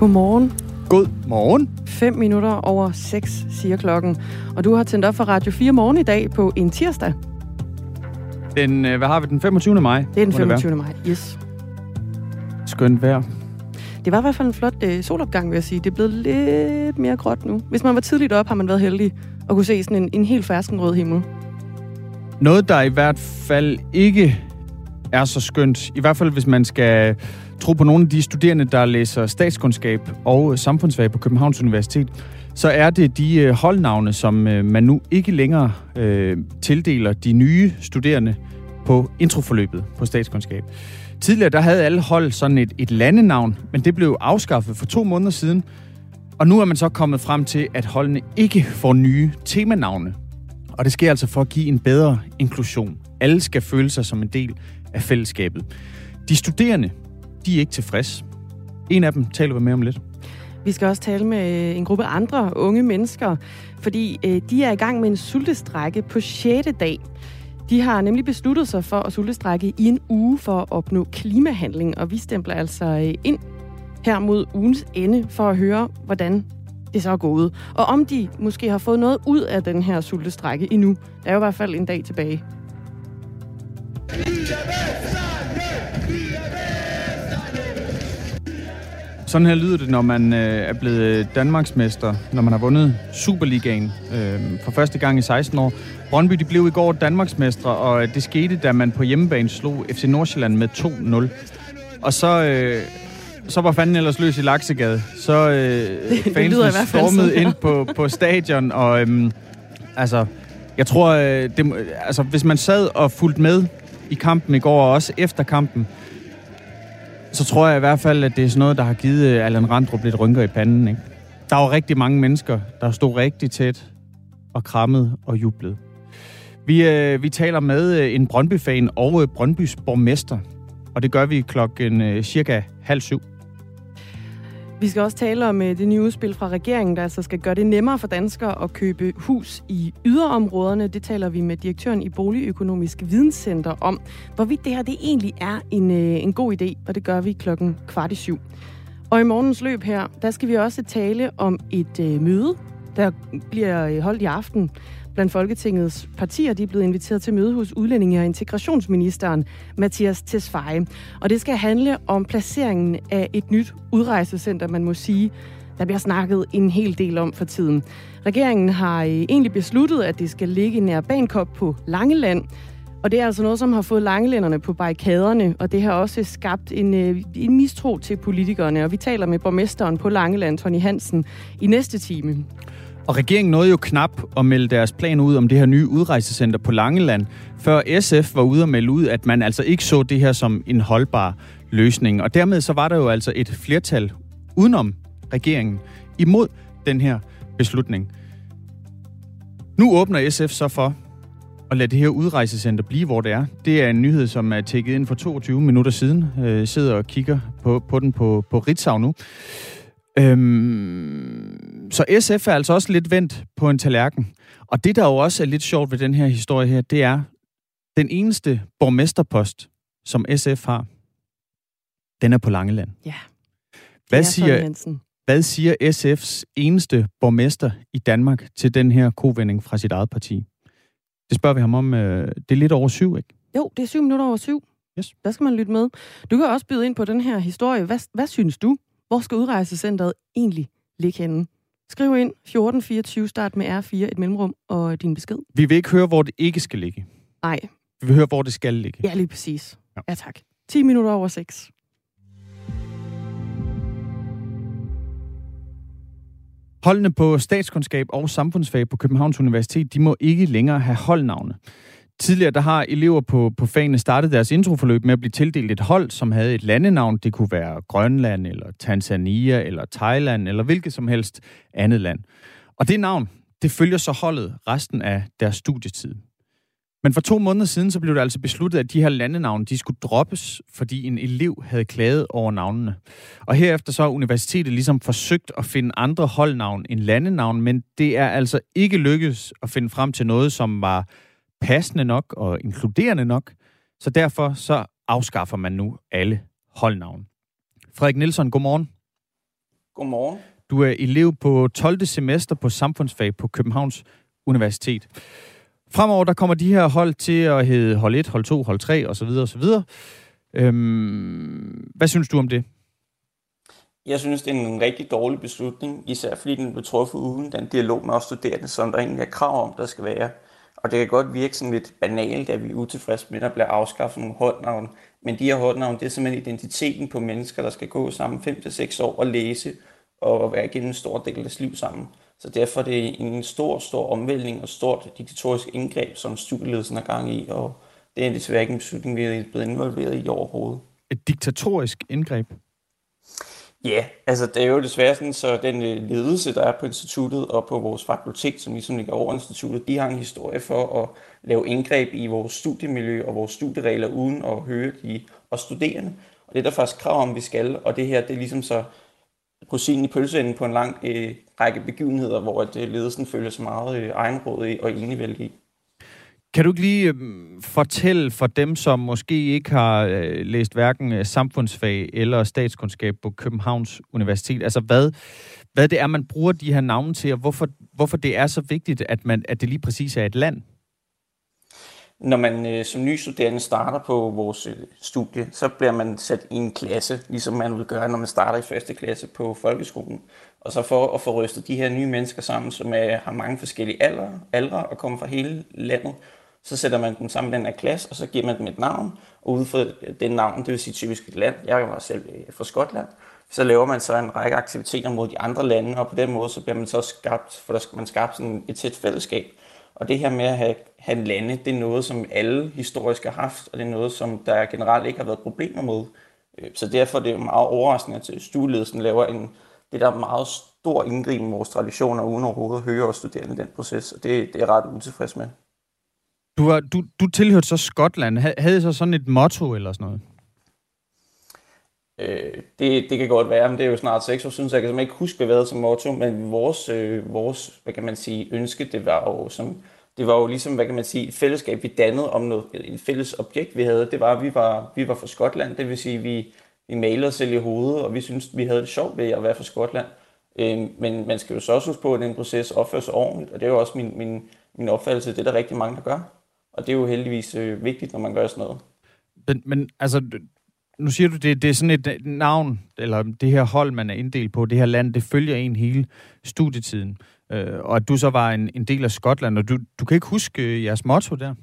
Godmorgen. God morgen. 5 minutter over 6 siger klokken. Og du har tændt op for Radio 4 morgen i dag på en tirsdag. Den, øh, hvad har vi, den 25. maj? Det er den må det være. 25. maj. Yes. Skønt vejr. Det var i hvert fald en flot øh, solopgang, vil jeg sige. Det er blevet lidt mere gråt nu. Hvis man var tidligt op, har man været heldig at kunne se sådan en, en helt ferskenrød himmel. Noget, der i hvert fald ikke er så skønt, i hvert fald hvis man skal tro på nogle af de studerende, der læser statskundskab og samfundsfag på Københavns Universitet, så er det de øh, holdnavne, som øh, man nu ikke længere øh, tildeler de nye studerende på introforløbet på statskundskab. Tidligere der havde alle hold sådan et, et landenavn, men det blev afskaffet for to måneder siden. Og nu er man så kommet frem til, at holdene ikke får nye temanavne. Og det sker altså for at give en bedre inklusion. Alle skal føle sig som en del af fællesskabet. De studerende, de er ikke tilfreds. En af dem taler vi med om lidt. Vi skal også tale med øh, en gruppe andre unge mennesker, fordi øh, de er i gang med en sultestrække på 6. dag. De har nemlig besluttet sig for at sultestrække i en uge for at opnå klimahandling, og vi stempler altså øh, ind her mod ugens ende for at høre, hvordan det så er gået. Og om de måske har fået noget ud af den her sultestrække endnu. Der er jo i hvert fald en dag tilbage. Sådan her lyder det, når man øh, er blevet Danmarksmester, når man har vundet Superligaen øh, for første gang i 16 år. Brøndby de blev i går Danmarksmestre, og det skete, da man på hjemmebane slog FC Nordsjælland med 2-0. Og så, øh, så var fanden ellers løs i Laksegade. Så øh, det hvert fald stormede ind på, på stadion, og øh, altså, jeg tror, øh, det, altså, hvis man sad og fulgte med i kampen i går, og også efter kampen, så tror jeg i hvert fald, at det er sådan noget, der har givet øh, Allan Randrup lidt rynker i panden. Ikke? Der var rigtig mange mennesker, der stod rigtig tæt og krammede og jublede. Vi, øh, vi taler med øh, en Brøndby-fan og øh, Brøndbys borgmester, og det gør vi klokken øh, cirka halv syv. Vi skal også tale om øh, det nye udspil fra regeringen, der altså skal gøre det nemmere for danskere at købe hus i yderområderne. Det taler vi med direktøren i Boligøkonomisk Videnscenter om, hvorvidt det her det egentlig er en, øh, en god idé, og det gør vi klokken kvart i syv. Og i morgens løb her, der skal vi også tale om et øh, møde, der bliver øh, holdt i aften blandt Folketingets partier. De er blevet inviteret til møde hos udlændinge- og integrationsministeren Mathias Tesfaye. Og det skal handle om placeringen af et nyt udrejsecenter, man må sige, der bliver snakket en hel del om for tiden. Regeringen har øh, egentlig besluttet, at det skal ligge nær Bankop på Langeland. Og det er altså noget, som har fået langelænderne på barrikaderne, og det har også skabt en, øh, en mistro til politikerne. Og vi taler med borgmesteren på Langeland, Tony Hansen, i næste time. Og regeringen nåede jo knap at melde deres plan ud om det her nye udrejsecenter på Langeland, før SF var ude og melde ud, at man altså ikke så det her som en holdbar løsning. Og dermed så var der jo altså et flertal udenom regeringen imod den her beslutning. Nu åbner SF så for at lade det her udrejsecenter blive, hvor det er. Det er en nyhed, som er tækket ind for 22 minutter siden. Øh, sidder og kigger på, på den på, på Ritzau nu. Øhm, så SF er altså også lidt vendt på en tallerken. Og det, der jo også er lidt sjovt ved den her historie her, det er, den eneste borgmesterpost, som SF har, den er på Langeland. Ja. Hvad er siger, hvad siger SF's eneste borgmester i Danmark til den her kovending fra sit eget parti? Det spørger vi ham om. Øh, det er lidt over syv, ikke? Jo, det er syv minutter over syv. Yes. Der skal man lytte med. Du kan også byde ind på den her historie. Hvad, hvad synes du? Hvor skal udrejsecentret egentlig ligge henne? Skriv ind 1424, start med R4, et mellemrum og din besked. Vi vil ikke høre, hvor det ikke skal ligge. Nej, Vi vil høre, hvor det skal ligge. ja lige præcis. Ja. Ja tak. 10 minutter over 6. Holdene på statskundskab og samfundsfag på Københavns Universitet, de må ikke længere have holdnavne. Tidligere der har elever på, på fagene startet deres introforløb med at blive tildelt et hold, som havde et landenavn. Det kunne være Grønland, eller Tanzania, eller Thailand, eller hvilket som helst andet land. Og det navn, det følger så holdet resten af deres studietid. Men for to måneder siden, så blev det altså besluttet, at de her landenavne, de skulle droppes, fordi en elev havde klaget over navnene. Og herefter så har universitetet ligesom forsøgt at finde andre holdnavn end landenavn, men det er altså ikke lykkedes at finde frem til noget, som var passende nok og inkluderende nok. Så derfor så afskaffer man nu alle holdnavn. Frederik Nielsen, godmorgen. Godmorgen. Du er elev på 12. semester på samfundsfag på Københavns Universitet. Fremover der kommer de her hold til at hedde hold 1, hold 2, hold 3 osv. osv. Øhm, hvad synes du om det? Jeg synes, det er en rigtig dårlig beslutning, især fordi den blev truffet uden den dialog med os studerende, som der egentlig er krav om, der skal være. Og det kan godt virke sådan lidt banalt, at vi er utilfredse med, at der bliver afskaffet nogle holdnavne. Men de her holdnavne, det er simpelthen identiteten på mennesker, der skal gå sammen 5-6 år og læse og være igennem en stor del af deres liv sammen. Så derfor er det en stor, stor omvæltning og stort diktatorisk indgreb, som studieledelsen er gang i, og det er desværre ikke en beslutning, vi er blevet involveret i overhovedet. Et diktatorisk indgreb? Ja, altså det er jo desværre sådan, så den øh, ledelse, der er på instituttet og på vores fakultet, som ligesom ligger over instituttet, de har en historie for at lave indgreb i vores studiemiljø og vores studieregler uden at høre de og studerende. Og det er der faktisk krav om, vi skal, og det her det er ligesom så rosinen i pølseenden på en lang øh, række begivenheder, hvor at, øh, ledelsen føler sig meget øh, egenrådig og enevældig. Kan du ikke lige øh, fortælle for dem, som måske ikke har øh, læst hverken øh, samfundsfag eller statskundskab på Københavns Universitet, altså hvad, hvad det er, man bruger de her navne til, og hvorfor, hvorfor det er så vigtigt, at, man, at det lige præcis er et land? Når man øh, som ny studerende starter på vores øh, studie, så bliver man sat i en klasse, ligesom man vil gøre, når man starter i første klasse på folkeskolen. Og så for at få rystet de her nye mennesker sammen, som er, har mange forskellige aldre, aldre og kommer fra hele landet, så sætter man dem sammen i den her klasse, og så giver man dem et navn, og ud fra det navn, det vil sige typisk et land, jeg var selv øh, fra Skotland, så laver man så en række aktiviteter mod de andre lande, og på den måde så bliver man så skabt, for der skal man skabe sådan et tæt fællesskab. Og det her med at have, have lande, det er noget, som alle historisk har haft, og det er noget, som der generelt ikke har været problemer med. Øh, så derfor er det meget overraskende, at øh, studieledelsen laver en, det der meget stor indgriben i vores traditioner, uden overhovedet at høre os studerende i den proces, og det, det er ret utilfreds med. Du, var, du, du tilhørte så Skotland. Havde I så sådan et motto eller sådan noget? Øh, det, det kan godt være, men det er jo snart seks år siden, så jeg kan simpelthen ikke huske, hvad det var som motto, men vores, øh, vores, hvad kan man sige, ønske, det var jo som, det var jo ligesom, hvad kan man sige, et fællesskab, vi dannede om noget, et fælles objekt, vi havde. Det var, at vi var, vi var fra Skotland, det vil sige, vi, vi malede os selv i hovedet, og vi synes vi havde det sjovt ved at være fra Skotland. Øh, men man skal jo så også huske på, at den proces opføres ordentligt, og det er jo også min, min, min opfattelse, det er der rigtig mange, der gør. Og det er jo heldigvis øh, vigtigt, når man gør sådan noget. Men, men altså, nu siger du, det, det er sådan et navn, eller det her hold, man er inddelt på, det her land, det følger en hele studietiden. Øh, og at du så var en, en del af Skotland, og du, du kan ikke huske øh, jeres motto der?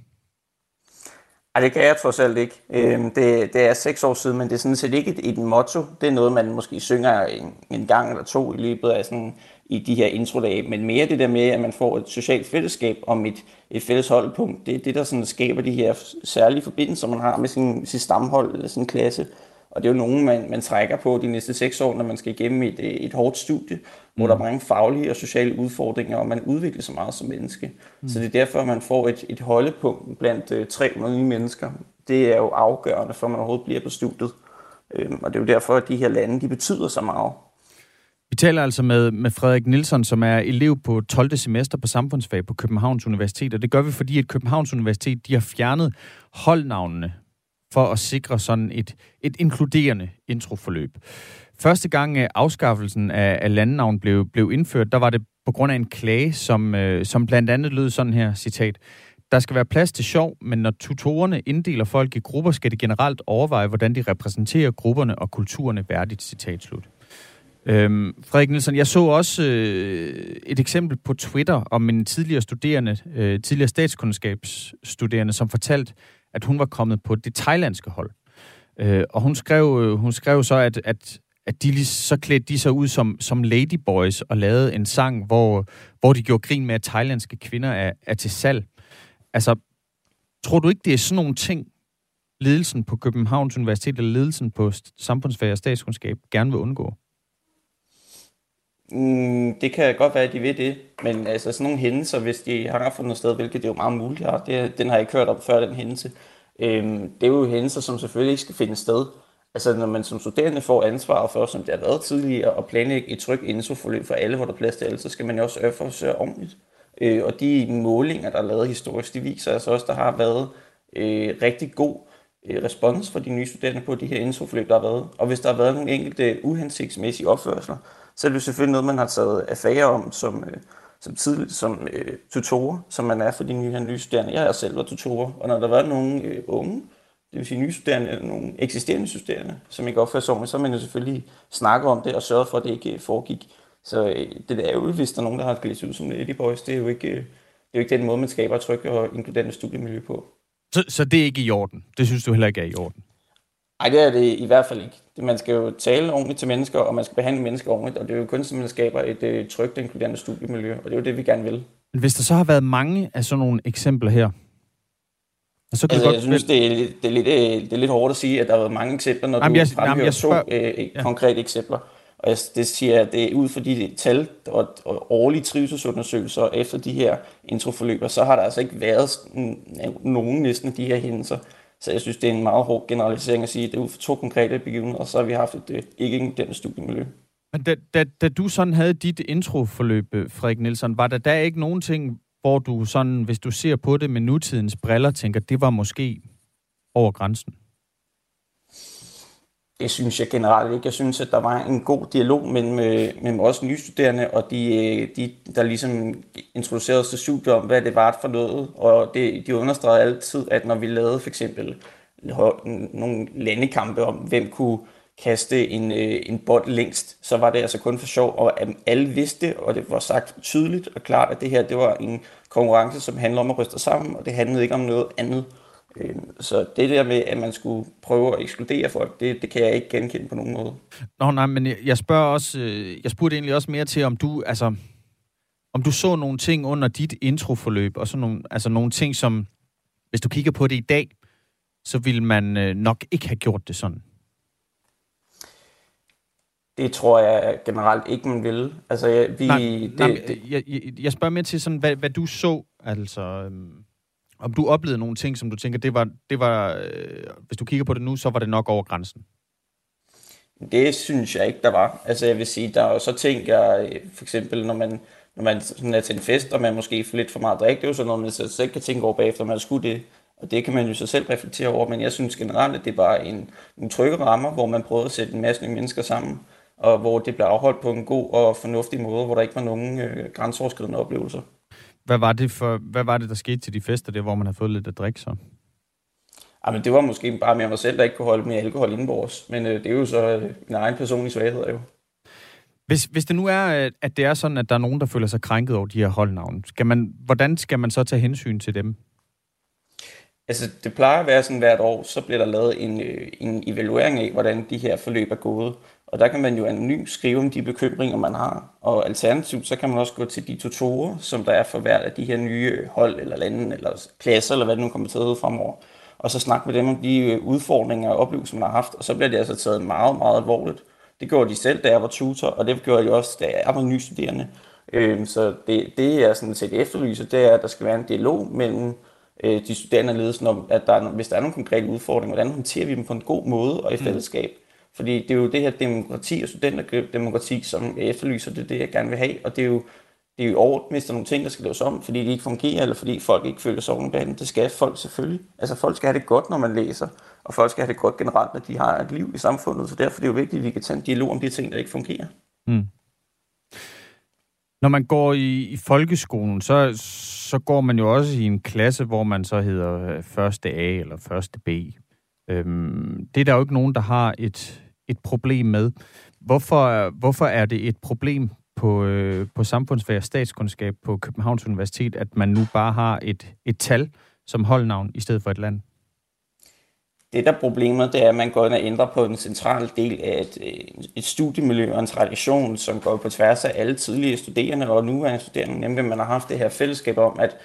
Ej, det kan jeg trods alt ikke. Øhm, det, det er seks år siden, men det er sådan set ikke et, et motto. Det er noget, man måske synger en, en gang eller to i løbet af sådan i de her introdage, men mere det der med, at man får et socialt fællesskab om et, et fælles holdpunkt. Det er det, der sådan skaber de her særlige forbindelser, man har med sin, sin stamhold eller sin klasse. Og det er jo nogen, man, man trækker på de næste seks år, når man skal igennem et, et hårdt studie, mm. hvor der er mange faglige og sociale udfordringer, og man udvikler sig meget som menneske. Mm. Så det er derfor, at man får et, et holdepunkt blandt uh, 300 nye mennesker. Det er jo afgørende, for at man overhovedet bliver på studiet. Øhm, og det er jo derfor, at de her lande, de betyder så meget. Vi taler altså med, med Frederik Nielsen, som er elev på 12. semester på samfundsfag på Københavns Universitet, og det gør vi, fordi at Københavns Universitet de har fjernet holdnavnene for at sikre sådan et, et inkluderende introforløb. Første gang øh, afskaffelsen af, af landnavn blev, blev indført, der var det på grund af en klage, som, øh, som blandt andet lød sådan her, citat, der skal være plads til sjov, men når tutorerne inddeler folk i grupper, skal det generelt overveje, hvordan de repræsenterer grupperne og kulturerne værdigt, citat slut. Øhm, Frederik Nielsen, jeg så også øh, et eksempel på Twitter om en tidligere studerende, øh, tidligere statskundskabsstuderende, som fortalte, at hun var kommet på det thailandske hold. Øh, og hun skrev, øh, hun skrev så, at, at, at de, så klædte de sig ud som, som ladyboys og lavede en sang, hvor, hvor de gjorde grin med, at thailandske kvinder er, er til salg. Altså, tror du ikke, det er sådan nogle ting, ledelsen på Københavns Universitet eller ledelsen på samfundsfag og statskundskab gerne vil undgå? Mm, det kan godt være, at de ved det, men altså sådan nogle hændelser, hvis de har fundet noget sted, hvilket det er jo meget muligt, har, det, den har jeg ikke hørt om før, den hændelse. Øhm, det er jo hændelser, som selvfølgelig ikke skal finde sted. Altså når man som studerende får ansvaret for, som det har været tidligere, at planlægge et trygt introforløb for alle, hvor der er plads til alle, så skal man jo også øve sig ordentligt. Øh, og de målinger, der er lavet historisk, de viser altså også, der har været øh, rigtig god øh, respons fra de nye studerende på de her introforløb, der har været. Og hvis der har været nogle enkelte uhensigtsmæssige opførsler, så er det jo selvfølgelig noget, man har taget affære om som, øh, som, tidligt, som øh, tutorer, som man er for de nye, nye studerende. Jeg har selv været tutorer, og når der været nogle øh, unge, det vil sige nye studerende, eller nogle eksisterende studerende, som ikke opfører sig ordentligt, så man jo selvfølgelig snakke om det og sørge for, at det ikke foregik. Så øh, det er jo, hvis der er nogen, der har glædt ud som Lady Boys, det er jo ikke, øh, det er jo ikke den måde, man skaber et og inkluderende studiemiljø på. Så, så det er ikke i orden? Det synes du heller ikke er i orden? Nej, det er det i hvert fald ikke. Man skal jo tale ordentligt til mennesker, og man skal behandle mennesker ordentligt, og det er jo kun sådan, man skaber et øh, trygt inkluderende studiemiljø, og det er jo det, vi gerne vil. Men hvis der så har været mange af sådan nogle eksempler her, så kan altså, godt... jeg synes, det er, det, er lidt, det er lidt hårdt at sige, at der har været mange eksempler, når jamen, du jeg, fremhører jeg spørger... to øh, ja. konkrete eksempler. Og jeg, det siger at det er ud for de tal og, og årlige trivselsundersøgelser efter de her introforløber, så har der altså ikke været nogen næsten af de her hændelser. Så jeg synes, det er en meget hård generalisering at sige, at det er ud for to konkrete begivenheder, og så har vi haft et øh, ikke den studiemiljø. Men da, da, da du sådan havde dit introforløb, øh, Frederik Nielsen, var der da ikke nogen ting, hvor du sådan, hvis du ser på det med nutidens briller, tænker, det var måske over grænsen? Det synes jeg generelt ikke. Jeg synes, at der var en god dialog mellem, øh, mellem os nye studerende og de, øh, de, der ligesom introducerede os til studiet om, hvad det var for noget. Og det, de understregede altid, at når vi lavede for eksempel nogle landekampe om, hvem kunne kaste en, øh, en bold længst, så var det altså kun for sjov, og at alle vidste, og det var sagt tydeligt og klart, at det her det var en konkurrence, som handler om at ryste sammen, og det handlede ikke om noget andet. Øhm, så det der med, at man skulle prøve at ekskludere folk, det, det kan jeg ikke genkende på nogen måde. Nå, nej, men jeg spørger også, øh, jeg spurgte egentlig også mere til, om du, altså, om du så nogle ting under dit introforløb, og så nogle, altså nogle ting, som, hvis du kigger på det i dag, så ville man øh, nok ikke have gjort det sådan. Det tror jeg generelt ikke, man vil. Altså, jeg, vi, nej, det, nej, det, jeg, jeg, jeg spørger mere til, sådan, hvad, hvad du så, altså... Øhm om du oplevede nogle ting, som du tænker, det var, det var øh, hvis du kigger på det nu, så var det nok over grænsen? Det synes jeg ikke, der var. Altså jeg vil sige, der er jo så ting, jeg, for eksempel når man, når man sådan er til en fest, og man måske får lidt for meget drik, det er jo sådan noget, man så selv kan tænke over bagefter, man skulle det. Og det kan man jo så selv reflektere over, men jeg synes generelt, at det var en, en trygge rammer, hvor man prøvede at sætte en masse nye mennesker sammen, og hvor det blev afholdt på en god og fornuftig måde, hvor der ikke var nogen øh, grænseoverskridende oplevelser. Hvad var, det for, hvad var det, der skete til de fester, der, hvor man havde fået lidt at drikke så? Ja, men det var måske bare mere mig selv, der ikke kunne holde mere alkohol indenbords. Men øh, det er jo så øh, min egen personlige svaghed jo. Hvis, hvis det nu er, at det er sådan, at der er nogen, der føler sig krænket over de her holdnavne, skal man, hvordan skal man så tage hensyn til dem? Altså, det plejer at være sådan hvert år, så bliver der lavet en, øh, en evaluering af, hvordan de her forløb er gået. Og der kan man jo anonymt skrive om de bekymringer, man har. Og alternativt, så kan man også gå til de tutorer, som der er for hvert af de her nye hold, eller lande, eller klasser, eller hvad det nu kommer til at hedde fremover. Og så snakke med dem om de øh, udfordringer og oplevelser, man har haft. Og så bliver det altså taget meget, meget alvorligt. Det gjorde de selv, da jeg var tutor, og det gjorde de også, da jeg var ny studerende. Øhm, så det, det er sådan set efterlyser, det er, at der skal være en dialog mellem øh, de studerende og ledelsen om, at der, hvis der er nogle konkrete udfordringer, hvordan håndterer vi dem på en god måde og i mm. fællesskab. Mm. Fordi det er jo det her demokrati og studenterdemokrati, som jeg efterlyser, det er det, jeg gerne vil have. Og det er jo, det er jo over, hvis der er nogle ting, der skal laves om, fordi de ikke fungerer, eller fordi folk ikke føler sig ordentligt Det skal folk selvfølgelig. Altså folk skal have det godt, når man læser, og folk skal have det godt generelt, når de har et liv i samfundet. Så derfor er det jo vigtigt, at vi kan tage en dialog om de ting, der ikke fungerer. Mm. Når man går i, i folkeskolen, så, så går man jo også i en klasse, hvor man så hedder øh, første A eller første B. Øhm, det er der jo ikke nogen, der har et, et problem med. Hvorfor, hvorfor er det et problem på, øh, på samfundsfag og statskundskab på Københavns Universitet, at man nu bare har et, et tal som holdnavn i stedet for et land? Det, der er problemet, det er, at man går ind og ændrer på den centrale del af et, et studiemiljø og en tradition, som går på tværs af alle tidligere studerende og nuværende studerende. Nemlig, at man har haft det her fællesskab om, at,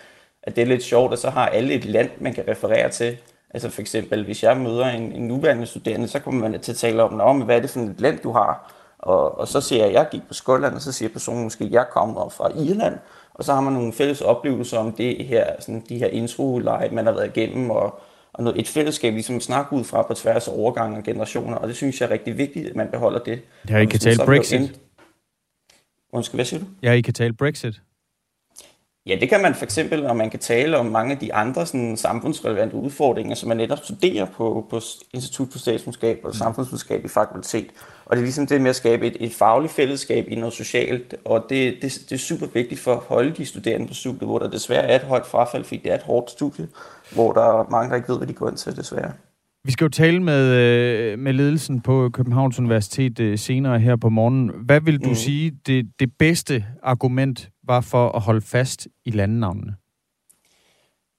at det er lidt sjovt, at så har alle et land, man kan referere til. Altså for eksempel, hvis jeg møder en, en nuværende studerende, så kommer man til at tale om, Nå, men hvad er det for et land, du har? Og, og så siger jeg, at jeg gik på Skotland, og så siger personen måske, at jeg kommer fra Irland. Og så har man nogle fælles oplevelser om det her, sådan de her intro man har været igennem, og, og noget, et fællesskab, ligesom snakke ud fra på tværs af overgange og generationer. Og det synes jeg er rigtig vigtigt, at man beholder det. Jeg ikke kan tale Brexit. Ind... Undskyld, hvad siger du? Jeg ikke kan tale Brexit. Ja, det kan man for eksempel, og man kan tale om mange af de andre sådan, samfundsrelevante udfordringer, som man netop studerer på, på Institut for Statskundskab og Samfundsvidenskab i fakultet. Og det er ligesom det med at skabe et, et fagligt fællesskab i noget socialt, og det, det, det er super vigtigt for at holde de studerende på studiet, hvor der desværre er et højt frafald, fordi det er et hårdt studie, hvor der er mange, der ikke ved, hvad de går ind til, desværre. Vi skal jo tale med, øh, med ledelsen på Københavns Universitet øh, senere her på morgen. Hvad vil du mm. sige, det, det bedste argument var for at holde fast i landenavnene?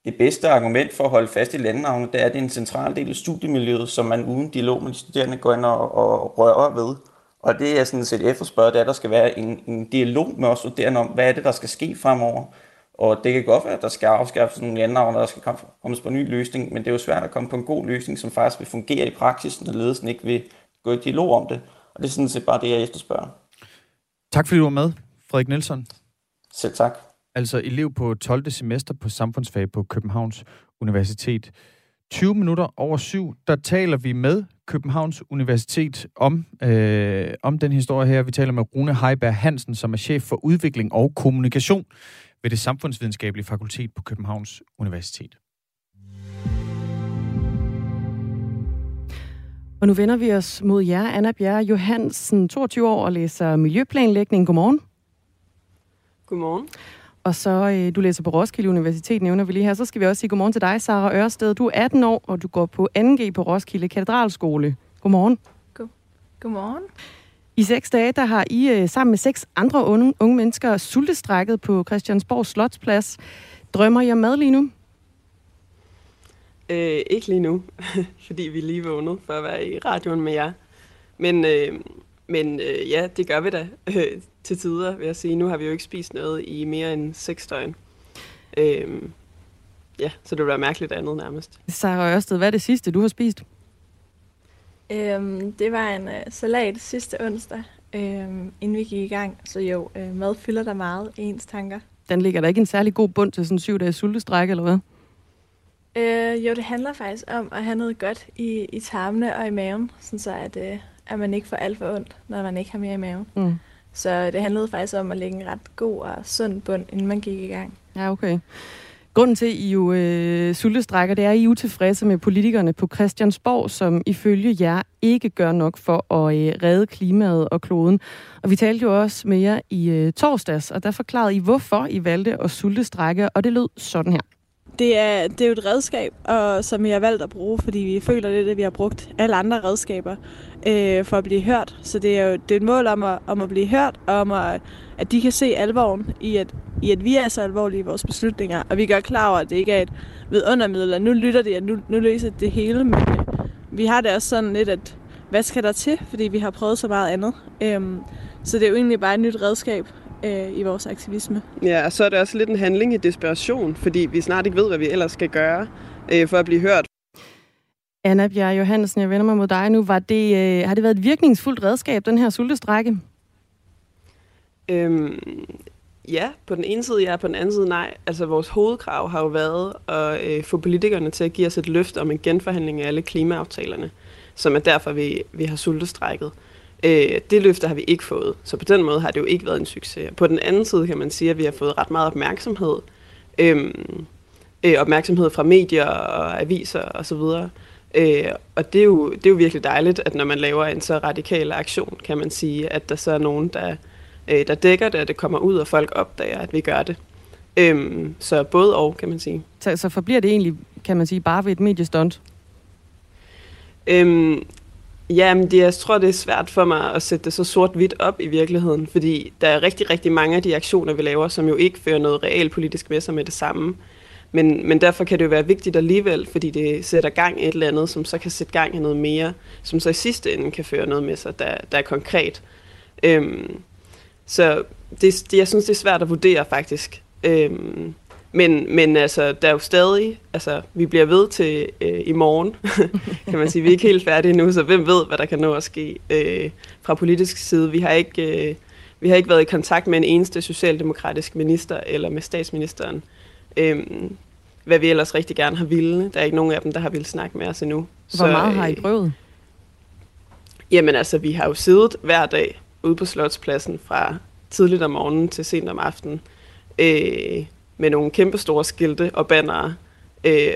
Det bedste argument for at holde fast i landenavnene, det er, at det er en central del af studiemiljøet, som man uden dialog med de studerende går ind og, og rører ved. Og det er sådan set efterspørget, det er, at der skal være en, en dialog med os studerende om, hvad er det, der skal ske fremover. Og det kan godt være, at der skal afskaffes nogle landnavne, og der skal komme på en ny løsning, men det er jo svært at komme på en god løsning, som faktisk vil fungere i praksis, når ledelsen ikke vil gå i dialog om det. Og det er sådan set bare det, jeg efterspørger. Tak fordi du var med, Frederik Nielsen. Selv tak. Altså elev på 12. semester på samfundsfag på Københavns Universitet. 20 minutter over syv, der taler vi med Københavns Universitet om, øh, om den historie her. Vi taler med Rune Heiberg Hansen, som er chef for udvikling og kommunikation ved det samfundsvidenskabelige fakultet på Københavns Universitet. Og nu vender vi os mod jer, Anna Bjerre Johansen, 22 år og læser miljøplanlægning. Godmorgen. Godmorgen. Og så øh, du læser på Roskilde Universitet, nævner vi lige her. Så skal vi også sige godmorgen til dig, Sara Ørsted. Du er 18 år, og du går på 2G på Roskilde Katedralskole. Godmorgen. God. Godmorgen. I seks dage, der har I øh, sammen med seks andre unge, unge mennesker sultestrækket på Christiansborg Slotsplads. Drømmer I om mad lige nu? Øh, ikke lige nu, fordi vi er lige vågnet for at være i radioen med jer. Men, øh, men øh, ja, det gør vi da øh, til tider, vil jeg sige. Nu har vi jo ikke spist noget i mere end seks døgn. Øh, ja, så det vil være mærkeligt andet nærmest. Sarah Ørsted, hvad er det sidste, du har spist? Øhm, det var en øh, salat sidste onsdag, øhm, inden vi gik i gang. Så jo, øh, mad fylder der meget i ens tanker. Den ligger der ikke en særlig god bund til sådan en syv dages sultestræk, eller hvad? Øh, jo, det handler faktisk om at have noget godt i, i tarmene og i maven, sådan så at, øh, at man ikke får alt for ondt, når man ikke har mere i maven. Mm. Så det handlede faktisk om at lægge en ret god og sund bund, inden man gik i gang. Ja, okay. Grunden til, at I jo øh, sultestrækker, det er, at I er utilfredse med politikerne på Christiansborg, som ifølge jer ikke gør nok for at øh, redde klimaet og kloden. Og vi talte jo også med jer i øh, torsdags, og der forklarede I, hvorfor I valgte at sultestrække, og det lød sådan her. Det er, det er jo et redskab, og, som vi har valgt at bruge, fordi vi føler, det at det, vi har brugt alle andre redskaber øh, for at blive hørt. Så det er jo det er et mål om at, om at blive hørt, og om at, at de kan se alvoren i at, i, at vi er så alvorlige i vores beslutninger. Og vi gør klar over, at det ikke er et vidundermiddel, at nu lytter de, at nu, nu løser det hele. Men øh, vi har det også sådan lidt, at hvad skal der til, fordi vi har prøvet så meget andet. Øhm, så det er jo egentlig bare et nyt redskab, øh, i vores aktivisme. Ja, og så er det også lidt en handling i desperation, fordi vi snart ikke ved, hvad vi ellers skal gøre øh, for at blive hørt. Anna Bjerg Johansen, jeg vender mig mod dig nu. Var det, øh, har det været et virkningsfuldt redskab, den her sultestrække? Øhm, ja, på den ene side ja, på den anden side nej. Altså vores hovedkrav har jo været at øh, få politikerne til at give os et løft om en genforhandling af alle klimaaftalerne, som er derfor, vi, vi har sultestrækket. Øh, det løfte har vi ikke fået, så på den måde har det jo ikke været en succes. På den anden side kan man sige, at vi har fået ret meget opmærksomhed. Øh, øh, opmærksomhed fra medier og aviser osv. Øh, og det er, jo, det er jo virkelig dejligt, at når man laver en så radikal aktion, kan man sige, at der så er nogen, der, øh, der dækker det, at det kommer ud, og folk opdager, at vi gør det. Øh, så både og, kan man sige. Så, så forbliver det egentlig, kan man sige, bare ved et mediestunt? Øhm, Jamen, det, jeg tror, det er svært for mig at sætte det så sort-hvidt op i virkeligheden, fordi der er rigtig, rigtig mange af de aktioner, vi laver, som jo ikke fører noget realpolitisk med sig med det samme. Men, men derfor kan det jo være vigtigt alligevel, fordi det sætter gang i et eller andet, som så kan sætte gang i noget mere, som så i sidste ende kan føre noget med sig, der, der er konkret. Øhm, så det, det, jeg synes, det er svært at vurdere faktisk. Øhm, men, men altså, der er jo stadig, altså, vi bliver ved til øh, i morgen, kan man sige. Vi er ikke helt færdige nu, så hvem ved, hvad der kan nå at ske øh, fra politisk side. Vi har ikke... Øh, vi har ikke været i kontakt med en eneste socialdemokratisk minister eller med statsministeren. Øhm, hvad vi ellers rigtig gerne har ville. Der er ikke nogen af dem, der har ville snakke med os endnu. Hvor så, meget har I øh, prøvet? Jamen altså, vi har jo siddet hver dag ude på Slotspladsen fra tidligt om morgenen til sent om aftenen. Øh, med nogle kæmpe store skilte og bannere. Øh,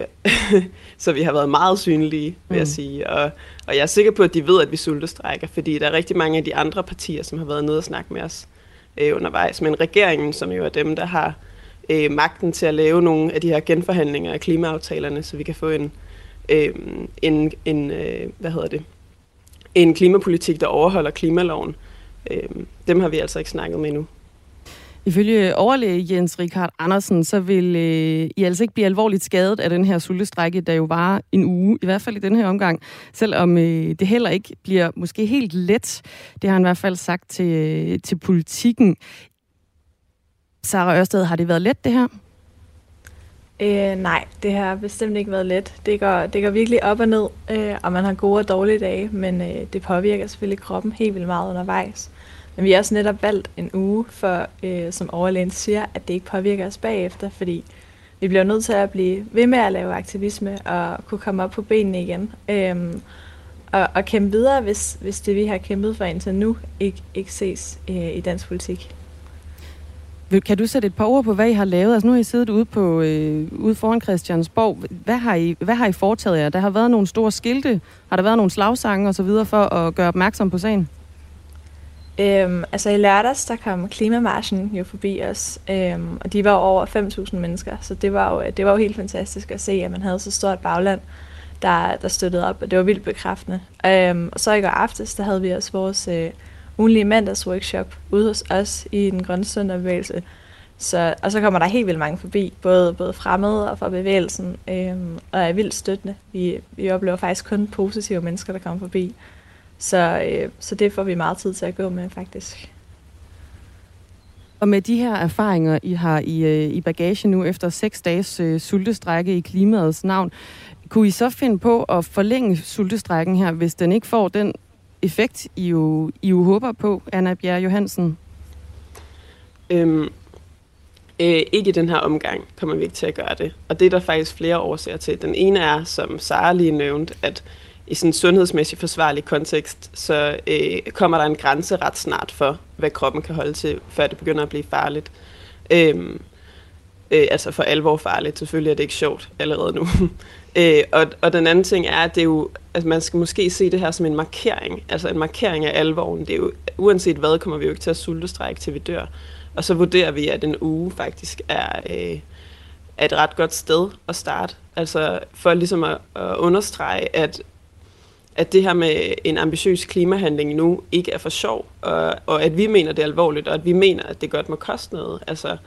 så vi har været meget synlige, vil mm. jeg sige. Og, og jeg er sikker på, at de ved, at vi sultestrækker, fordi der er rigtig mange af de andre partier, som har været nede og snakke med os øh, undervejs. Men regeringen, som jo er dem, der har øh, magten til at lave nogle af de her genforhandlinger af klimaaftalerne, så vi kan få en, øh, en, en øh, hvad hedder det, en klimapolitik, der overholder klimaloven. Øh, dem har vi altså ikke snakket med endnu. Ifølge overlæge Jens Richard Andersen, så vil øh, I altså ikke blive alvorligt skadet af den her sultestrække, der jo var en uge, i hvert fald i den her omgang, selvom øh, det heller ikke bliver måske helt let. Det har han i hvert fald sagt til, øh, til politikken. Sara Ørsted, har det været let det her? Øh, nej, det har bestemt ikke været let. Det går, det går virkelig op og ned, øh, og man har gode og dårlige dage, men øh, det påvirker selvfølgelig kroppen helt vildt meget undervejs. Men vi har også netop valgt en uge, for øh, som overlægen siger, at det ikke påvirker os bagefter, fordi vi bliver nødt til at blive ved med at lave aktivisme og kunne komme op på benene igen. Øhm, og, og kæmpe videre, hvis, hvis det, vi har kæmpet for indtil nu, ikke, ikke ses øh, i dansk politik. Kan du sætte et par ord på, hvad I har lavet? Altså nu har I siddet ude, på, øh, ude foran Christiansborg. Hvad har, I, hvad har I foretaget jer? Der har været nogle store skilte. Har der været nogle slagsange osv. for at gøre opmærksom på sagen? Øhm, altså i lørdags, der kom Klimamarschen jo forbi os, øhm, og de var over 5.000 mennesker, så det var, jo, øh, det var jo helt fantastisk at se, at man havde så stort bagland, der, der støttede op, og det var vildt bekræftende. Øhm, og så i går aftes, der havde vi også vores øh, ugenlige mandagsworkshop ude hos os i den grønne sønderbevægelse, så, og så kommer der helt vildt mange forbi, både, både fremmede og fra bevægelsen, øhm, og er vildt støttende. Vi, vi oplever faktisk kun positive mennesker, der kommer forbi. Så, øh, så det får vi meget tid til at gå med, faktisk. Og med de her erfaringer, I har i, øh, i bagage nu efter seks dages øh, sultestrække i klimaets navn, kunne I så finde på at forlænge sultestrækken her, hvis den ikke får den effekt, I jo, I jo håber på, Anna Bjerre Johansen? Øhm, øh, ikke i den her omgang kommer vi ikke til at gøre det. Og det er der faktisk flere årsager til. Den ene er, som Sara lige nævnte, at i sådan en sundhedsmæssig forsvarlig kontekst, så øh, kommer der en grænse ret snart for, hvad kroppen kan holde til, før det begynder at blive farligt. Øhm, øh, altså for alvor farligt. Selvfølgelig er det ikke sjovt allerede nu. øh, og, og den anden ting er, at det er jo, altså man skal måske se det her som en markering. Altså en markering af alvoren. Det er jo, uanset hvad, kommer vi jo ikke til at sultestrække, til vi dør. Og så vurderer vi, at en uge faktisk er, øh, er et ret godt sted at starte. Altså for ligesom at, at understrege, at at det her med en ambitiøs klimahandling nu ikke er for sjov, og, og at vi mener det er alvorligt, og at vi mener, at det godt må koste noget. Altså,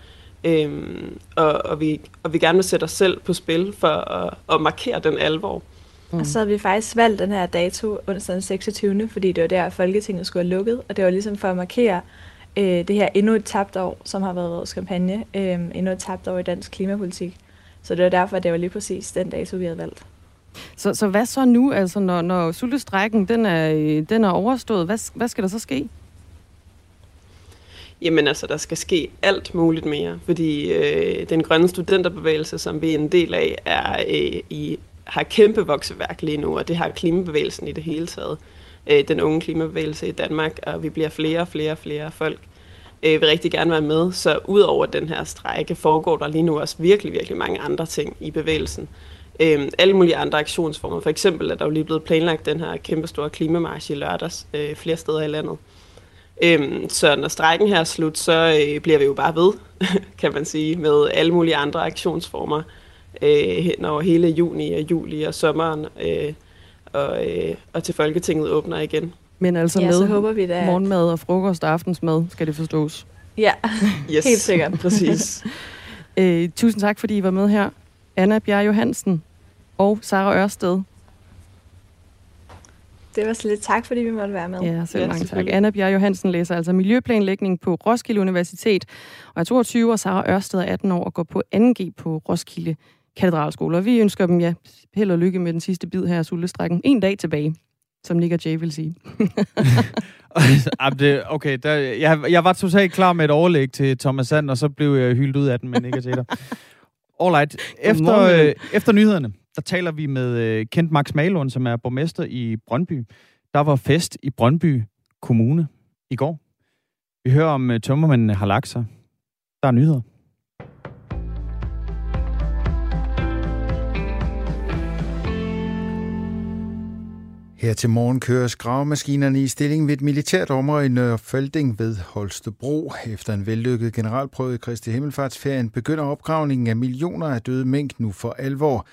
øhm, og, og, vi, og vi gerne vil sætte os selv på spil for at, at markere den alvor. Mm. Og så har vi faktisk valgt den her dato onsdag den 26. fordi det var der, Folketinget skulle have lukket, og det var ligesom for at markere øh, det her endnu et tabt år, som har været vores kampagne, øh, endnu et tabt år i dansk klimapolitik. Så det var derfor, at det var lige præcis den dato, vi havde valgt. Så, så hvad så nu, altså når, når sultestrækken den er, den er overstået? Hvad, hvad skal der så ske? Jamen altså, der skal ske alt muligt mere, fordi øh, den grønne studenterbevægelse, som vi er en del af, er øh, i, har kæmpe vokseværk lige nu, og det har klimabevægelsen i det hele taget. Øh, den unge klimabevægelse i Danmark, og vi bliver flere og flere og flere folk øh, vil rigtig gerne være med. Så ud over den her strække foregår der lige nu også virkelig, virkelig mange andre ting i bevægelsen øh, alle mulige andre aktionsformer. For eksempel er der jo lige blevet planlagt den her kæmpe store klimamarsch i lørdags øh, flere steder i landet. Øh, så når strækken her er slut, så øh, bliver vi jo bare ved, kan man sige, med alle mulige andre aktionsformer øh, når hele juni og juli og sommeren øh, og, øh, og til Folketinget åbner igen. Men altså ja, med så håber vi da, morgenmad og frokost og aftensmad, skal det forstås? Ja, yes. helt sikkert. Præcis. øh, tusind tak, fordi I var med her. Anna Bjerg Johansen, og Sara Ørsted. Det var så lidt tak, fordi vi måtte være med. Ja, selv mange tak. Anna Bjerg Johansen læser altså miljøplanlægning på Roskilde Universitet, og er 22 år, Sara Ørsted er 18 år og går på 2G på Roskilde Katedralskole. Og vi ønsker dem ja, held og lykke med den sidste bid her af sultestrækken. En dag tilbage, som Nick og Jay vil sige. okay, der, jeg, jeg var totalt klar med et overlæg til Thomas Sand, og så blev jeg hyldt ud af den med Nick og Jay. Alright, efter, øh, efter nyhederne, der taler vi med øh, Kent Max Malund, som er borgmester i Brøndby. Der var fest i Brøndby Kommune i går. Vi hører om øh, tømmermændene har lagt sig. Der er nyheder. Her til morgen køres gravemaskinerne i stilling ved et militært område i Nørrefelding ved Holstebro. Efter en vellykket generalprøve i Kristi Himmelfartsferien begynder opgravningen af millioner af døde mink nu for alvor.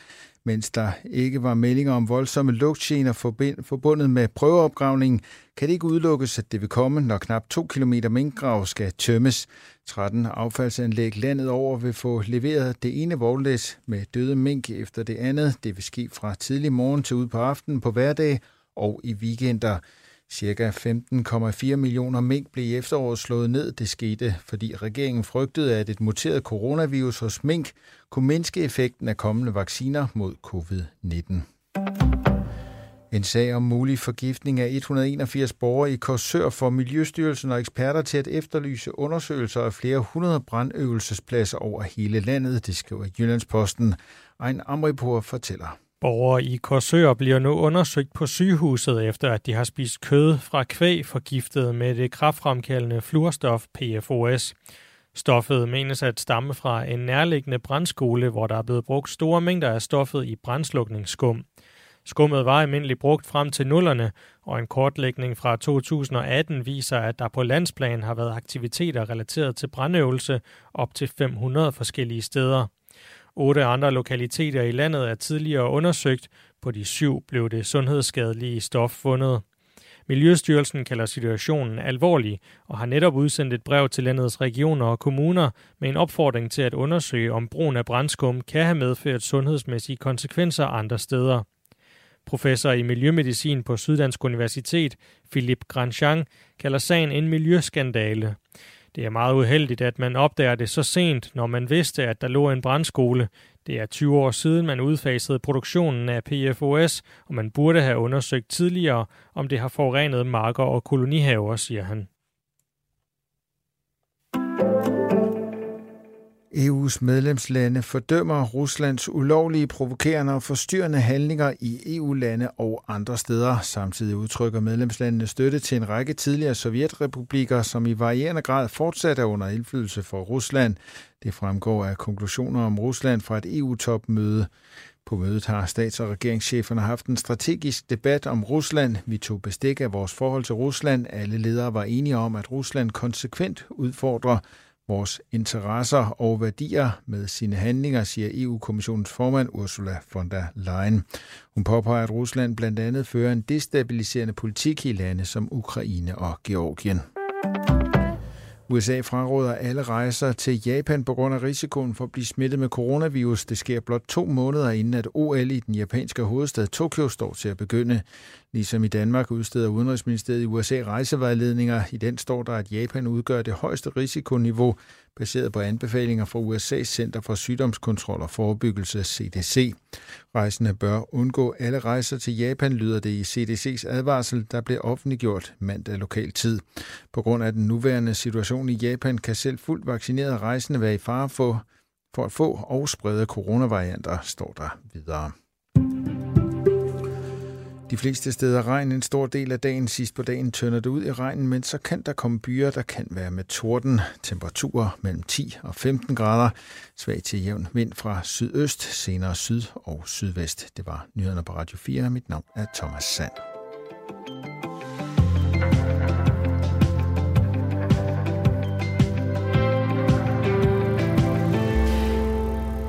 Mens der ikke var meldinger om voldsomme lugtgener forbundet med prøveopgravningen, kan det ikke udelukkes, at det vil komme, når knap 2 km minkgrav skal tømmes. 13 affaldsanlæg landet over vil få leveret det ene vognlæs med døde mink efter det andet. Det vil ske fra tidlig morgen til ud på aftenen på hverdag og i weekender. Cirka 15,4 millioner mink blev i efteråret slået ned. Det skete, fordi regeringen frygtede, at et muteret coronavirus hos mink kunne mindske effekten af kommende vacciner mod covid-19. En sag om mulig forgiftning af 181 borgere i Korsør får Miljøstyrelsen og eksperter til at efterlyse undersøgelser af flere hundrede brandøvelsespladser over hele landet, det skriver Jyllandsposten. Ejn Amripur fortæller. Borgere i Korsør bliver nu undersøgt på sygehuset efter, at de har spist kød fra kvæg forgiftet med det kraftfremkaldende fluorstof PFOS. Stoffet menes at stamme fra en nærliggende brandskole, hvor der er blevet brugt store mængder af stoffet i brændslukningsskum. Skummet var almindeligt brugt frem til nullerne, og en kortlægning fra 2018 viser, at der på landsplan har været aktiviteter relateret til brandøvelse op til 500 forskellige steder. Otte andre lokaliteter i landet er tidligere undersøgt. På de syv blev det sundhedsskadelige stof fundet. Miljøstyrelsen kalder situationen alvorlig og har netop udsendt et brev til landets regioner og kommuner med en opfordring til at undersøge, om brugen af brændskum kan have medført sundhedsmæssige konsekvenser andre steder. Professor i miljømedicin på Syddansk Universitet, Philip Grandjean, kalder sagen en miljøskandale. Det er meget uheldigt, at man opdager det så sent, når man vidste, at der lå en brandskole. Det er 20 år siden, man udfasede produktionen af PFOS, og man burde have undersøgt tidligere, om det har forurenet marker og kolonihaver, siger han. EU's medlemslande fordømmer Ruslands ulovlige, provokerende og forstyrrende handlinger i EU-lande og andre steder. Samtidig udtrykker medlemslandene støtte til en række tidligere sovjetrepublikker, som i varierende grad fortsat er under indflydelse for Rusland. Det fremgår af konklusioner om Rusland fra et EU-topmøde. På mødet har stats- og regeringscheferne haft en strategisk debat om Rusland. Vi tog bestik af vores forhold til Rusland. Alle ledere var enige om, at Rusland konsekvent udfordrer vores interesser og værdier med sine handlinger, siger EU-kommissionens formand Ursula von der Leyen. Hun påpeger, at Rusland blandt andet fører en destabiliserende politik i lande som Ukraine og Georgien. USA fraråder alle rejser til Japan på grund af risikoen for at blive smittet med coronavirus. Det sker blot to måneder inden, at OL i den japanske hovedstad Tokyo står til at begynde. Ligesom i Danmark udsteder Udenrigsministeriet i USA rejsevejledninger. I den står der, at Japan udgør det højeste risikoniveau, baseret på anbefalinger fra USA's Center for Sygdomskontrol og Forebyggelse, CDC. Rejsende bør undgå alle rejser til Japan, lyder det i CDC's advarsel, der blev offentliggjort mandag lokal tid. På grund af den nuværende situation i Japan kan selv fuldt vaccinerede rejsende være i fare for, for at få og sprede coronavarianter, står der videre. De fleste steder regn en stor del af dagen. Sidst på dagen tønder det ud i regnen, men så kan der komme byer, der kan være med torden. Temperaturer mellem 10 og 15 grader. Svag til jævn vind fra sydøst, senere syd og sydvest. Det var nyhederne på Radio 4. Mit navn er Thomas Sand.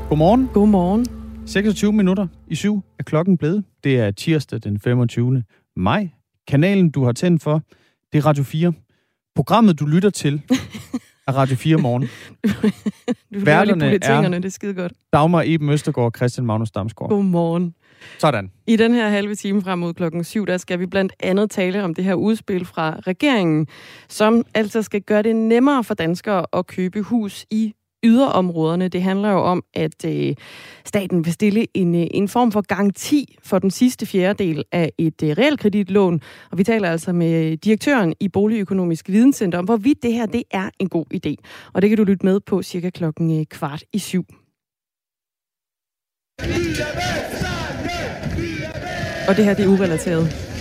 Godmorgen. Godmorgen. 26 minutter i syv er klokken blevet. Det er tirsdag den 25. maj. Kanalen, du har tændt for, det er Radio 4. Programmet, du lytter til, er Radio 4 morgen. du Værterne er det er skide godt. Dagmar Eben Østergaard og Christian Magnus Damsgaard. Godmorgen. Sådan. I den her halve time frem mod klokken 7, der skal vi blandt andet tale om det her udspil fra regeringen, som altså skal gøre det nemmere for danskere at købe hus i yderområderne. Det handler jo om, at øh, staten vil stille en, øh, en form for garanti for den sidste fjerdedel af et øh, realkreditlån. Og vi taler altså med øh, direktøren i Boligøkonomisk Videnscenter om, hvorvidt det her det er en god idé. Og det kan du lytte med på cirka klokken øh, kvart i syv. Og det her det er urelateret.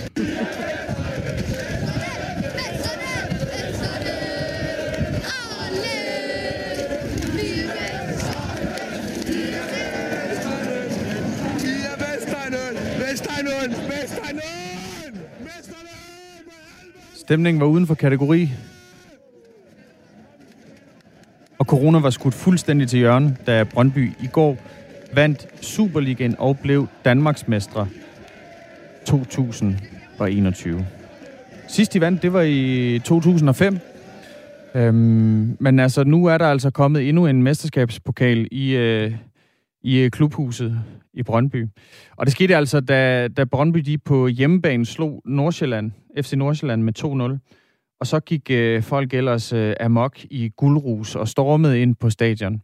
Stemningen var uden for kategori. Og corona var skudt fuldstændig til hjørne, da Brøndby i går vandt Superligaen og blev Danmarksmestre 2021. Sidst de vandt, det var i 2005. Øhm, men altså, nu er der altså kommet endnu en mesterskabspokal i, øh, i øh, klubhuset i Brøndby. Og det skete altså, da, da Brøndby de på hjemmebane slog Nordsjælland, FC Nordsjælland med 2-0. Og så gik øh, folk ellers øh, amok i guldrus og stormede ind på stadion.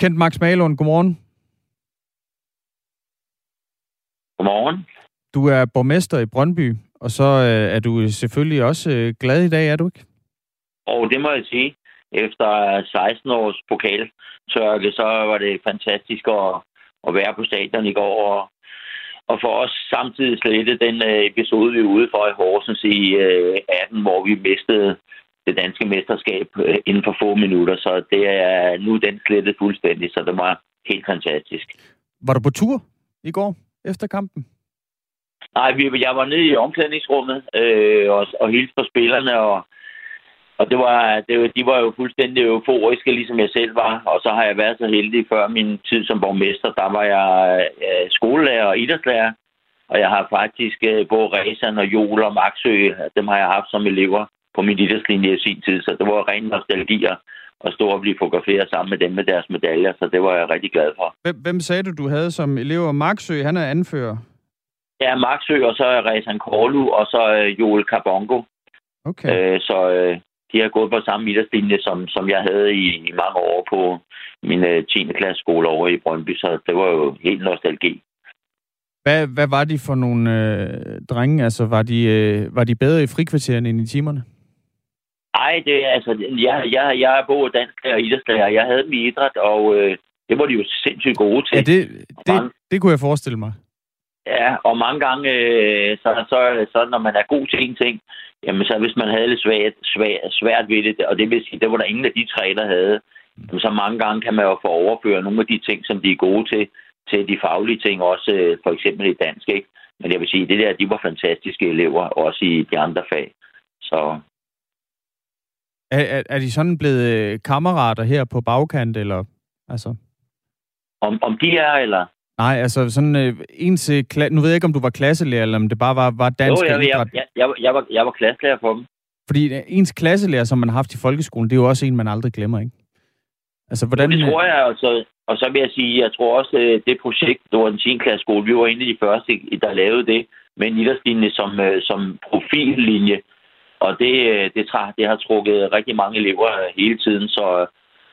Kent Max Malund, godmorgen. Godmorgen. Du er borgmester i Brøndby, og så øh, er du selvfølgelig også øh, glad i dag, er du ikke? Og det må jeg sige. Efter 16 års pokaltørke, så var det fantastisk at, at være på stadion i går. Og, og for os samtidig slette den øh, episode, vi er ude for i Horsens i 18, hvor vi mistede det danske mesterskab inden for få minutter. Så det er nu den slettet fuldstændig, så det var helt fantastisk. Var du på tur i går efter kampen? Nej, jeg var nede i omklædningsrummet øh, og, og hilste på spillerne, og, og det var, det, de var jo fuldstændig euforiske, ligesom jeg selv var. Og så har jeg været så heldig før min tid som borgmester. Der var jeg øh, skolelærer og idrætslærer, og jeg har faktisk øh, både Ræsan og Jol og Maxø, dem har jeg haft som elever på min idrætslinje i sin tid, så det var ren nostalgi at stå og blive fotograferet sammen med dem med deres medaljer, så det var jeg rigtig glad for. Hvem, hvem sagde du, du havde som elever? Maxø, han er anfører. Ja, Maxø, og så er Rezan Korlu, og så øh, Joel Carbongo. Okay. Øh, så øh, de har gået på samme middagslinje, som, som jeg havde i, i mange år på min øh, 10. klasse skole over i Brøndby, så det var jo helt nostalgi. Hvad, hvad var de for nogle øh, drenge? Altså, var de, øh, var de bedre i frikvartererne end i timerne? Nej, det altså, jeg, jeg, jeg er både dansk og idrætslærer. Jeg havde dem i idræt, og øh, det var de jo sindssygt gode til. Ja, det, det, det kunne jeg forestille mig. Ja, og mange gange, øh, så, så, så når man er god til en ting, jamen så hvis man havde lidt svært, svært, svært ved det, og det vil sige, det var der ingen af de tre, der havde, jamen, så mange gange kan man jo få overføre nogle af de ting, som de er gode til, til de faglige ting, også øh, for eksempel i dansk, ikke? Men jeg vil sige, det der, de var fantastiske elever, også i de andre fag. Så er, er, er de sådan blevet øh, kammerater her på bagkant, eller altså? Om, om de er, eller? Nej, altså sådan øh, ens... Øh, nu ved jeg ikke, om du var klasselærer, eller om det bare var, var dansk jo, jeg, jeg, jeg, jeg, jeg, var, jeg var klasselærer for dem. Fordi øh, ens klasselærer, som man har haft i folkeskolen, det er jo også en, man aldrig glemmer, ikke? Altså, hvordan... Jo, det tror jeg, og så, og så vil jeg sige, jeg tror også, øh, det projekt, det var den 10. klasse skole, vi var en af de første, der lavede det, med en idrætslinje som, som profillinje. Og det, det, det har trukket rigtig mange elever hele tiden, så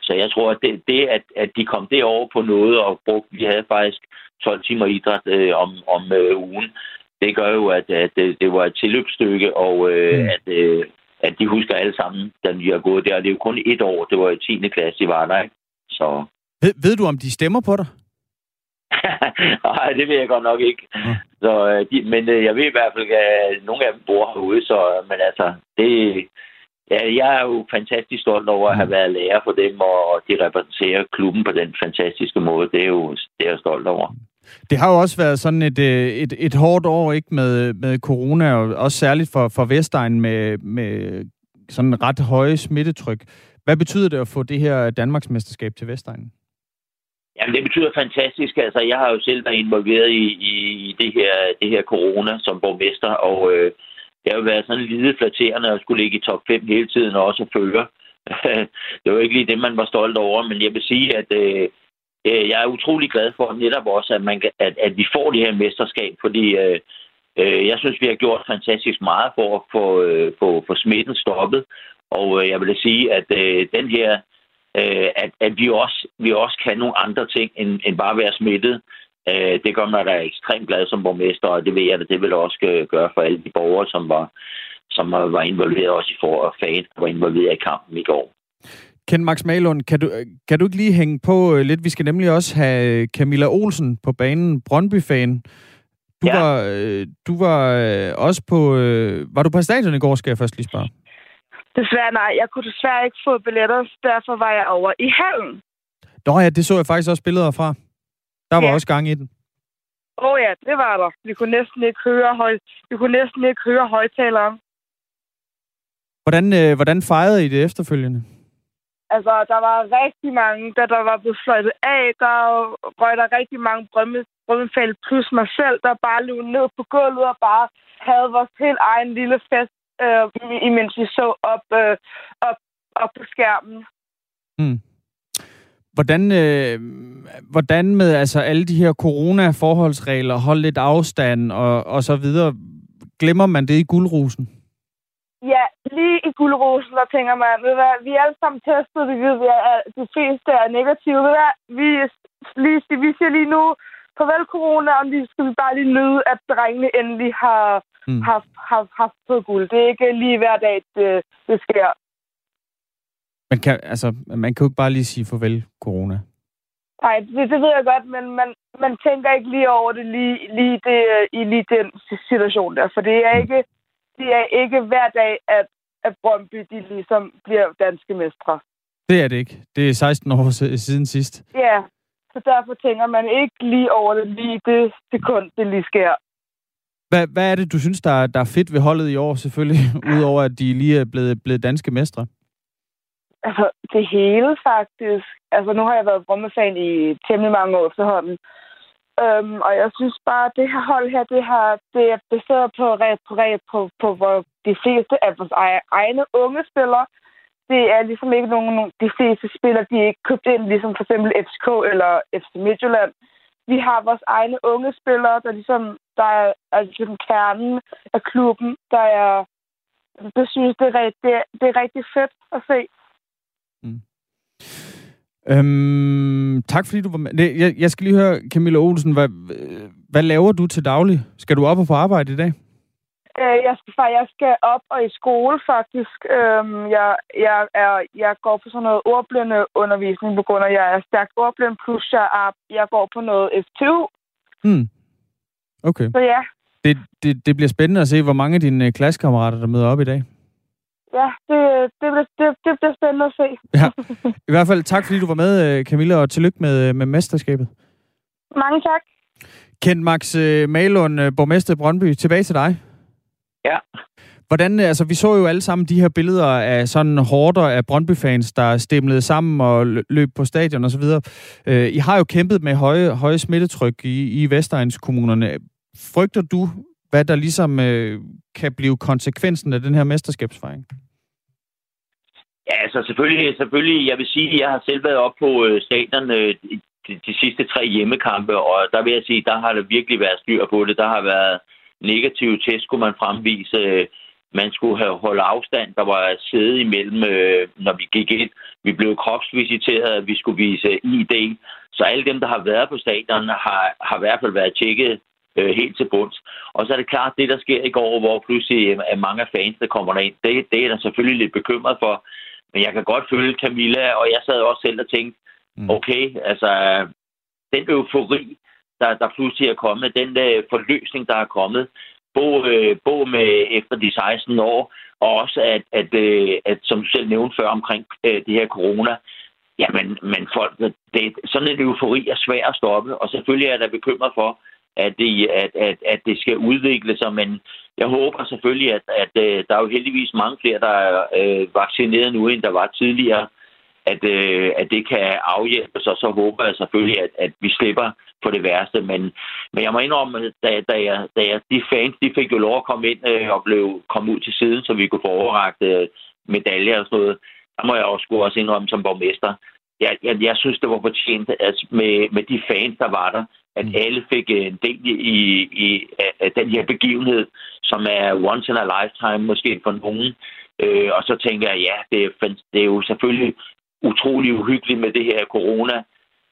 så jeg tror, at det, det at, at de kom derover på noget og brugte, vi havde faktisk 12 timer idræt øh, om, om øh, ugen, det gør jo, at, at det, det var et tilløbsstykke, og øh, mm. at, øh, at de husker alle sammen, da de har gået der. Det er jo kun et år, det var i 10. klasse, de var der, ikke? Så... Ved, ved du, om de stemmer på dig? Nej, det ved jeg godt nok ikke. Mm. Så, øh, de, men øh, jeg ved i hvert fald, at nogle af dem bor herude, så, men altså, det, Ja, jeg er jo fantastisk stolt over at have været lærer for dem, og de repræsenterer klubben på den fantastiske måde. Det er jo det er jeg stolt over. Det har jo også været sådan et, øh, et, et hårdt år ikke med, med corona, og også særligt for, for Vestegn med, med sådan ret høje smittetryk. Hvad betyder det at få det her Danmarksmesterskab til Vestegn? Jamen, det betyder fantastisk. Altså, jeg har jo selv været involveret i, i, i det, her, det her corona som borgmester, og øh, det har jo været sådan lidt flatterende at skulle ligge i top 5 hele tiden og også føre. det var ikke lige det, man var stolt over, men jeg vil sige, at øh, øh jeg er utrolig glad for netop også, at, man, at, at vi får det her mesterskab, fordi øh, øh, jeg synes, vi har gjort fantastisk meget for at få, øh, få, få smitten stoppet. Og øh, jeg vil sige, at øh, den her, øh, at, at vi, også, vi også kan nogle andre ting end, end bare være smittet. Øh, det gør mig da ekstremt glad som borgmester, og det ved jeg, at det vil også øh, gøre for alle de borgere, som var, som var involveret også i for og fan, var involveret i kampen i går. Ken Max Malund, kan du, kan du ikke lige hænge på øh, lidt? Vi skal nemlig også have Camilla Olsen på banen, Brøndby-fan. Du ja. var, du var også på... Var du på stadion i går, skal jeg først lige spørge? Desværre nej. Jeg kunne desværre ikke få billetter, derfor var jeg over i hallen. Nå ja, det så jeg faktisk også billeder fra. Der var ja. også gang i den. Åh oh ja, det var der. Vi kunne næsten ikke høre, høj... vi kunne næsten ikke høre højtaleren. Hvordan, øh, hvordan fejrede I det efterfølgende? Altså, der var rigtig mange, da der var blevet fløjtet af, der røg der rigtig mange brømmefald, plus mig selv, der bare løb ned på gulvet og bare havde vores helt egen lille fest, øh, imens vi så op, øh, op, op på skærmen. Mm. Hvordan, øh, hvordan med altså alle de her corona-forholdsregler, hold lidt afstand og, og så videre, glemmer man det i guldrosen? Ja, lige i guldrosen, der tænker man, ved hvad, vi er alle sammen testet, vi ved, at de fleste er negative. Ved hvad, vi, lige, vi siger lige nu, farvel corona, og vi skal vi bare lige nyde, at drengene endelig har, mm. har, har, har fået guld. Det er ikke lige hver dag, det, det sker. Man kan, altså, man kan jo ikke bare lige sige farvel corona. Nej, det, det ved jeg godt, men man, man tænker ikke lige over det lige, lige det, i lige den situation der, for det er ikke det er ikke hver dag, at, at Brøndby de ligesom bliver danske mestre. Det er det ikke. Det er 16 år siden sidst. Ja, så derfor tænker man ikke lige over det lige det sekund, det lige sker. Hvad, hvad er det, du synes, der er, der er fedt ved holdet i år, selvfølgelig, udover at de lige er blevet, blevet danske mestre? Altså, det hele faktisk. Altså, nu har jeg været Brøndby-fan i temmelig mange år efterhånden. Øhm, og jeg synes bare, at det her hold her, det, har, det er baseret på, på, på, på, hvor de fleste af vores egne unge spillere. Det er ligesom ikke nogen, de fleste spillere, de er ikke købt ind, ligesom for eksempel FCK eller FC Midtjylland. Vi har vores egne unge spillere, der ligesom, der er altså ligesom kernen af klubben, der er, det synes, det er, det, er, det er rigtig fedt at se. Mm. Øhm, tak fordi du var med. Jeg, jeg skal lige høre, Camilla Olsen, hvad, hvad laver du til daglig? Skal du op og få arbejde i dag? Øh, jeg skal, jeg skal op og i skole, faktisk. Øhm, jeg, jeg, er, jeg går på sådan noget ordblinde undervisning, på grund af, at jeg er stærkt ordblind, plus jeg, er, jeg går på noget FTU. Hmm. Okay. Så ja. Det, det, det bliver spændende at se, hvor mange af dine øh, klassekammerater, der møder op i dag ja, det, det, det, det bliver spændende at se. ja. I hvert fald tak, fordi du var med, øh, Camilla, og tillykke med, øh, med mesterskabet. Mange tak. Kent Max øh, Malund, borgmester Brøndby, tilbage til dig. Ja. Hvordan, altså, vi så jo alle sammen de her billeder af sådan hårder af Brøndby-fans, der stemlede sammen og løb på stadion osv. I har jo kæmpet med høje, høje smittetryk i, i Vestegnskommunerne. Frygter du, hvad der ligesom øh, kan blive konsekvensen af den her mesterskabsfejring? Ja, altså selvfølgelig, selvfølgelig, jeg vil sige, at jeg har selv været op på øh, stadion øh, de, de sidste tre hjemmekampe, og der vil jeg sige, der har det virkelig været styr på det. Der har været negative test, skulle man fremvise. Øh, man skulle have holdt afstand, der var sæde imellem, øh, når vi gik ind. Vi blev kropsvisiteret, vi skulle vise ID. Så alle dem, der har været på stadion, har, har i hvert fald været tjekket øh, helt til bunds. Og så er det klart, det der sker i går, hvor pludselig øh, er mange af fans, der kommer derind, det, det er der selvfølgelig lidt bekymret for. Men jeg kan godt følge Camilla, og jeg sad også selv og tænkte, mm. okay, altså den eufori, der, der pludselig er kommet, den der øh, forløsning, der er kommet, bo, øh, bo med efter de 16 år, og også at, at, øh, at som du selv nævnte før omkring øh, det her corona, jamen, men folk, det, sådan en eufori er svær at stoppe, og selvfølgelig er da bekymret for, at det, at, at, at det skal udvikle sig, men jeg håber selvfølgelig, at, at, at der er jo heldigvis mange flere, der er øh, vaccineret nu, end der var tidligere, at, øh, at det kan afhjælpe sig, så håber jeg selvfølgelig, at, at vi slipper på det værste. Men, men jeg må indrømme, da, da, jeg, da jeg, de fans de fik jo lov at komme ind øh, og blev komme ud til siden, så vi kunne få overragt øh, medaljer og sådan noget, der må jeg også, også indrømme som borgmester. Jeg, jeg, jeg synes, det var fortjent altså med, med de fans, der var der, at mm. alle fik en del i, i af den her begivenhed, som er once in a lifetime måske for nogen. Øh, og så tænker jeg, ja, det er, det er jo selvfølgelig utrolig uhyggeligt med det her corona,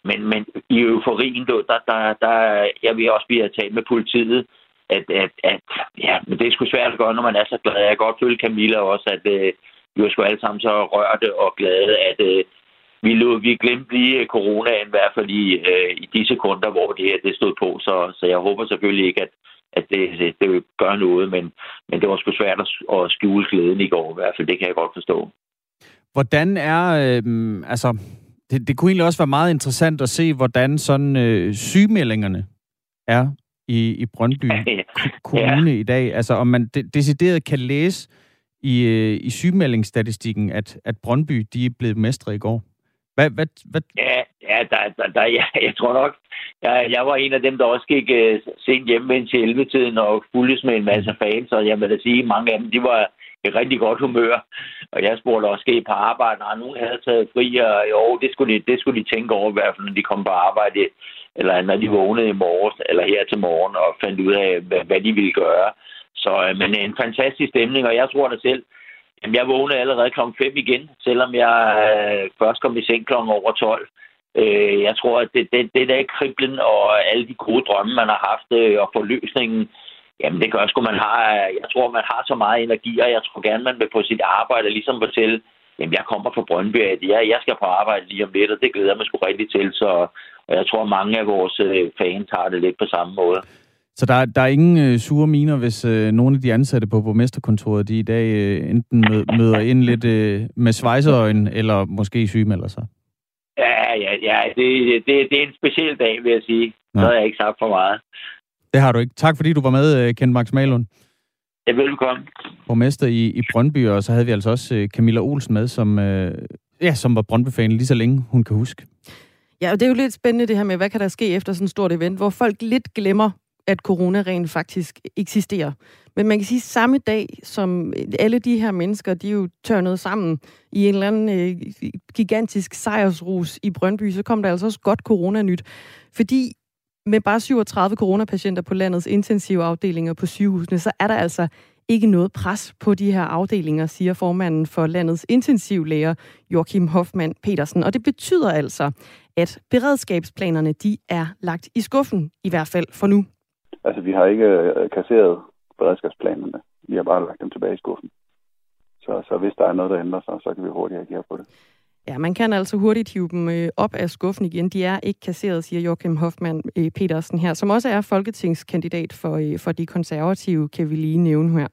men, men i euforien, der, der, der, jeg vil også blive talt med politiet, at, at, at ja, men det er sgu svært at gøre, når man er så glad. Jeg kan godt følge Camilla også, at øh, vi var sgu alle sammen så rørte og glade, at, øh, vi, lå, vi glemte lige coronaen, i hvert fald i, øh, i de sekunder, hvor det her det stod på. Så, så jeg håber selvfølgelig ikke, at, at det, det, det vil gøre noget, men, men det var sgu svært at, at skjule glæden i går, i hvert fald. Det kan jeg godt forstå. Hvordan er, øh, altså, det, det kunne egentlig også være meget interessant at se, hvordan sådan øh, sygemeldingerne er i, i Brøndby Kommune ja. i dag. Altså, om man de, decideret kan læse i, øh, i sygemeldingsstatistikken, at, at Brøndby de er blevet mestre i går. Hvad, hvad, hvad? Ja, ja, der, der, der, jeg, jeg tror nok, jeg, jeg var en af dem, der også gik uh, sent hjemme ind til 11-tiden og fulgtes med en masse fans, og jeg vil da sige, mange af dem, de var i rigtig godt humør. Og jeg spurgte også, skal I på arbejde? Og nogen havde taget fri, og jo, det skulle, de, det skulle de tænke over, i hvert fald, når de kom på arbejde, eller når de vågnede i morges, eller her til morgen, og fandt ud af, hvad, hvad de ville gøre. Så øh, men en fantastisk stemning, og jeg tror da selv, Jamen, jeg vågnede allerede klokken 5 igen, selvom jeg øh, først kom i seng klokken over 12. Øh, jeg tror, at det, det, det der kriblen og alle de gode drømme, man har haft, øh, og forløsningen, jamen det gør sgu, man har, øh, jeg tror, man har så meget energi, og jeg tror gerne, man vil på sit arbejde ligesom fortælle, jamen jeg kommer fra Brøndby, at jeg, jeg skal på arbejde lige om lidt, og det glæder mig sgu rigtig til, så og jeg tror, mange af vores øh, fans har det lidt på samme måde. Så der, der er ingen øh, sure miner, hvis øh, nogle af de ansatte på borgmesterkontoret, de i dag øh, enten møder ind lidt øh, med svejseøjen, eller måske sygemelder sig? Ja, ja, ja. Det, det, det er en speciel dag, vil jeg sige. Ja. Så har jeg ikke sagt for meget. Det har du ikke. Tak fordi du var med, øh, Kent Max Malund. Ja, velkommen. Borgmester i, i Brøndby, og så havde vi altså også øh, Camilla Olsen med, som, øh, ja, som var Brøndby-fan lige så længe hun kan huske. Ja, og det er jo lidt spændende det her med, hvad kan der ske efter sådan et stort event, hvor folk lidt glemmer, at corona rent faktisk eksisterer. Men man kan sige, at samme dag, som øh, alle de her mennesker, de er jo tørnet sammen i en eller anden øh, gigantisk sejrsrus i Brøndby, så kom der altså også godt coronanyt. Fordi med bare 37 coronapatienter på landets intensive afdelinger på sygehusene, så er der altså ikke noget pres på de her afdelinger, siger formanden for landets intensivlæger, Joachim Hoffmann Petersen. Og det betyder altså, at beredskabsplanerne de er lagt i skuffen, i hvert fald for nu. Altså, vi har ikke øh, kasseret beredskabsplanerne. Vi har bare lagt dem tilbage i skuffen. Så, så hvis der er noget, der ændrer sig, så kan vi hurtigt agere på det. Ja, man kan altså hurtigt hive dem øh, op af skuffen igen. De er ikke kasseret, siger Joachim Hoffmann øh, Petersen her, som også er folketingskandidat for, øh, for de konservative, kan vi lige nævne her.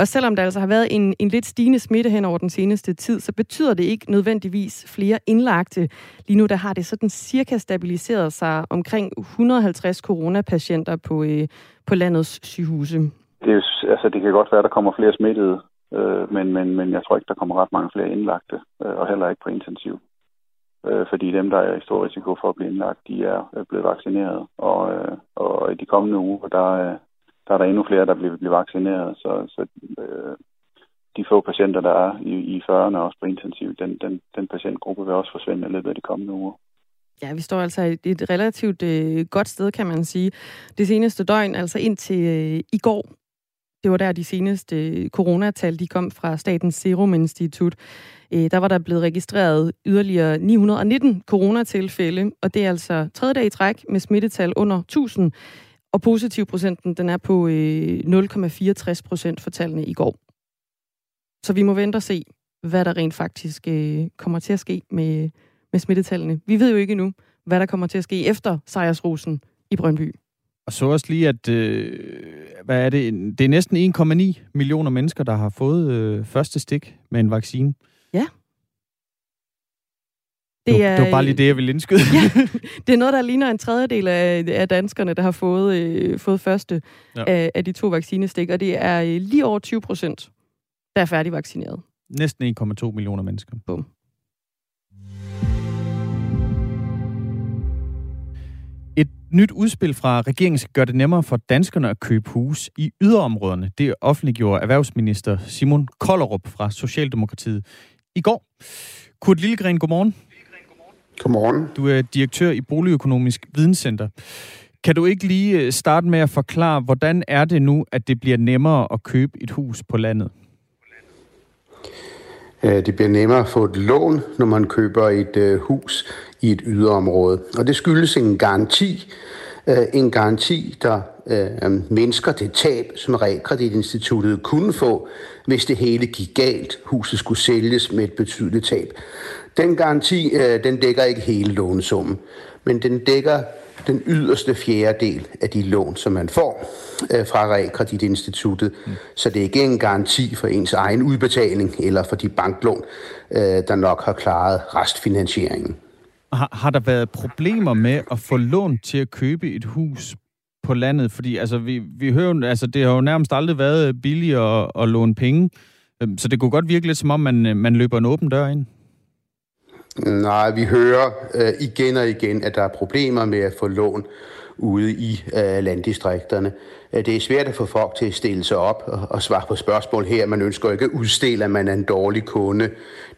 Og selvom der altså har været en, en lidt stigende smitte hen over den seneste tid, så betyder det ikke nødvendigvis flere indlagte. Lige nu der har det sådan cirka stabiliseret sig omkring 150 coronapatienter på, på landets sygehuse. Det, er, altså, det kan godt være, at der kommer flere smittede Øh, men, men, men jeg tror ikke, der kommer ret mange flere indlagte, øh, og heller ikke på intensiv. Øh, fordi dem, der er i stor risiko for at blive indlagt, de er øh, blevet vaccineret. Og, øh, og i de kommende uger, der, øh, der er der endnu flere, der bliver, bliver vaccineret. Så, så øh, de få patienter, der er i, i 40'erne også på intensiv, den, den, den patientgruppe vil også forsvinde i løbet af de kommende uger. Ja, vi står altså i et relativt øh, godt sted, kan man sige. Det seneste døgn, altså indtil øh, i går, det var der de seneste øh, coronatal, de kom fra Statens Serum Institut. Øh, der var der blevet registreret yderligere 919 coronatilfælde, og det er altså tredje dag i træk med smittetal under 1000, og positivprocenten den er på øh, 0,64 procent for tallene i går. Så vi må vente og se, hvad der rent faktisk kommer til at ske med, med smittetallene. Vi ved jo ikke endnu, hvad der kommer til at ske efter sejrsrosen i Brøndby. Og så også lige, at øh, hvad er det? det er næsten 1,9 millioner mennesker, der har fået øh, første stik med en vaccine. Ja. Det, er, det var bare lige det, jeg ville indskyde. ja, det er noget, der ligner en tredjedel af, af danskerne, der har fået, øh, fået første ja. af, af de to vaccinestik, og det er øh, lige over 20 procent, der er færdigvaccineret. Næsten 1,2 millioner mennesker. Bum. Nyt udspil fra regeringen skal gøre det nemmere for danskerne at købe hus i yderområderne. Det offentliggjorde erhvervsminister Simon Kollerup fra Socialdemokratiet i går. Kurt Lillegren, godmorgen. Godmorgen. Du er direktør i Boligøkonomisk Videnscenter. Kan du ikke lige øh, starte med at forklare, hvordan er det nu, at det bliver nemmere at købe et hus på landet? Øh, det bliver nemmere at få et lån, når man køber et øh, hus i et yderområde. Og det skyldes en garanti, øh, en garanti, der mindsker det tab, som Realkreditinstituttet kunne få, hvis det hele gik galt, huset skulle sælges med et betydeligt tab. Den garanti, den dækker ikke hele lånesummen, men den dækker den yderste fjerdedel af de lån, som man får øh, fra Realkreditinstituttet. Mm. Så det er ikke en garanti for ens egen udbetaling eller for de banklån, øh, der nok har klaret restfinansieringen. Har, har der været problemer med at få lån til at købe et hus på landet? Fordi altså, vi, vi hører, altså, det har jo nærmest aldrig været billigere at, at låne penge Øhm, så det kunne godt virke lidt som om, man, øh, man løber en åben dør ind. Nej, vi hører øh, igen og igen, at der er problemer med at få lån ude i øh, landdistrikterne. Øh, det er svært at få folk til at stille sig op og, og svare på spørgsmål her. Man ønsker ikke at udstille, at man er en dårlig kunde.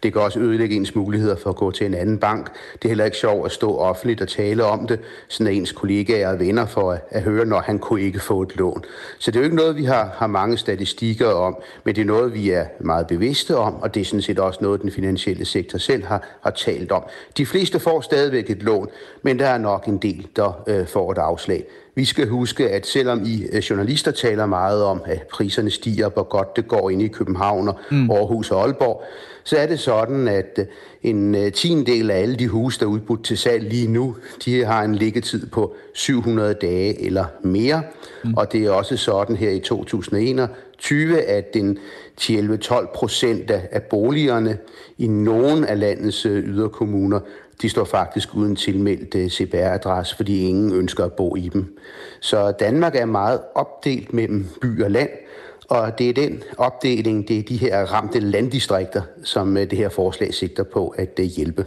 Det kan også ødelægge ens muligheder for at gå til en anden bank. Det er heller ikke sjovt at stå offentligt og tale om det, sådan at ens kollegaer og venner for at, at høre, når han kunne ikke få et lån. Så det er jo ikke noget, vi har, har mange statistikker om, men det er noget, vi er meget bevidste om, og det er sådan set også noget, den finansielle sektor selv har, har talt om. De fleste får stadigvæk et lån, men der er nok en del, der øh, får et afslag. Vi skal huske, at selvom I øh, journalister taler meget om, at priserne stiger, hvor godt det går ind i København og mm. Aarhus og Aalborg, så er det sådan, at øh, en øh, tiendel af alle de huse, der er udbudt til salg lige nu, de har en liggetid på 700 dage eller mere. Mm. Og det er også sådan her i 2021, at den 11-12 procent af boligerne i nogle af landets yderkommuner, de står faktisk uden tilmeldt øh, CPR-adresse, fordi ingen ønsker at bo i dem. Så Danmark er meget opdelt mellem by og land, og det er den opdeling, det er de her ramte landdistrikter, som øh, det her forslag sigter på at øh, hjælpe.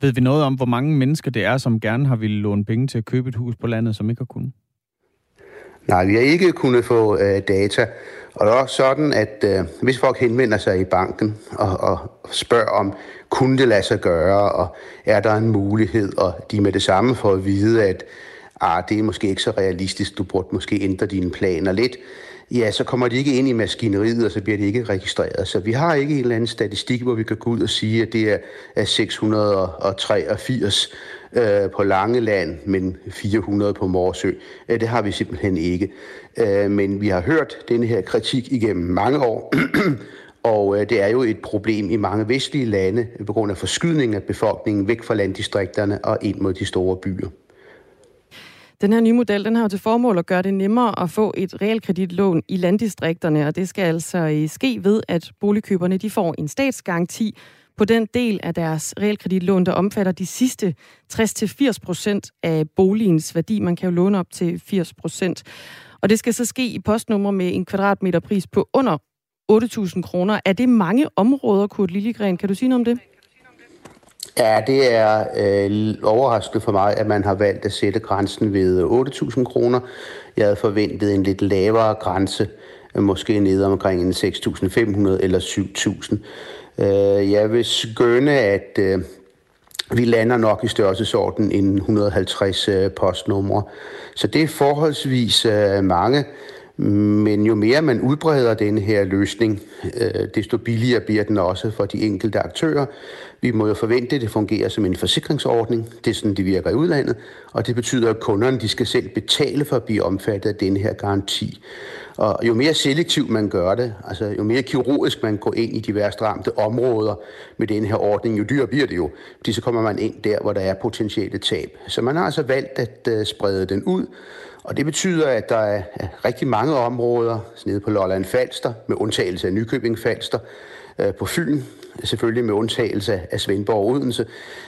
Ved vi noget om, hvor mange mennesker det er, som gerne har ville låne penge til at købe et hus på landet, som ikke har kunnet? Nej, vi har ikke kunnet få øh, data. Og det er også sådan, at øh, hvis folk henvender sig i banken og, og spørger om, kunne det lade sig gøre, og er der en mulighed, og de med det samme får at vide, at ah, det er måske ikke så realistisk, du burde måske ændre dine planer lidt, ja, så kommer de ikke ind i maskineriet, og så bliver de ikke registreret. Så vi har ikke en eller anden statistik, hvor vi kan gå ud og sige, at det er 683 øh, på Langeland, men 400 på Morsø. Øh, det har vi simpelthen ikke. Øh, men vi har hørt denne her kritik igennem mange år, og øh, det er jo et problem i mange vestlige lande på grund af forskydning af befolkningen væk fra landdistrikterne og ind mod de store byer. Den her nye model, den har jo til formål at gøre det nemmere at få et realkreditlån i landdistrikterne, og det skal altså øh, ske ved, at boligkøberne de får en statsgaranti på den del af deres realkreditlån, der omfatter de sidste 60-80 procent af boligens værdi. Man kan jo låne op til 80 procent. Og det skal så ske i postnummer med en kvadratmeterpris på under 8.000 kroner. Er det mange områder, Kurt Lillegren? Kan du sige noget om det? Ja, det er øh, overraskende for mig, at man har valgt at sætte grænsen ved 8.000 kroner. Jeg havde forventet en lidt lavere grænse, måske ned omkring 6.500 eller 7.000. Øh, jeg vil skønne, at øh, vi lander nok i størrelsesorden end 150 øh, postnumre. Så det er forholdsvis øh, mange. Men jo mere man udbreder denne her løsning, desto billigere bliver den også for de enkelte aktører. Vi må jo forvente, at det fungerer som en forsikringsordning. Det er sådan, det virker i udlandet. Og det betyder, at kunderne de skal selv betale for at blive omfattet af denne her garanti. Og jo mere selektivt man gør det, altså jo mere kirurgisk man går ind i de værst ramte områder med den her ordning, jo dyrere bliver det jo. Fordi så kommer man ind der, hvor der er potentielle tab. Så man har altså valgt at uh, sprede den ud, og det betyder, at der er rigtig mange områder nede på Lolland Falster, med undtagelse af Nykøbing Falster, øh, på Fyn, selvfølgelig med undtagelse af Svendborg og Odense,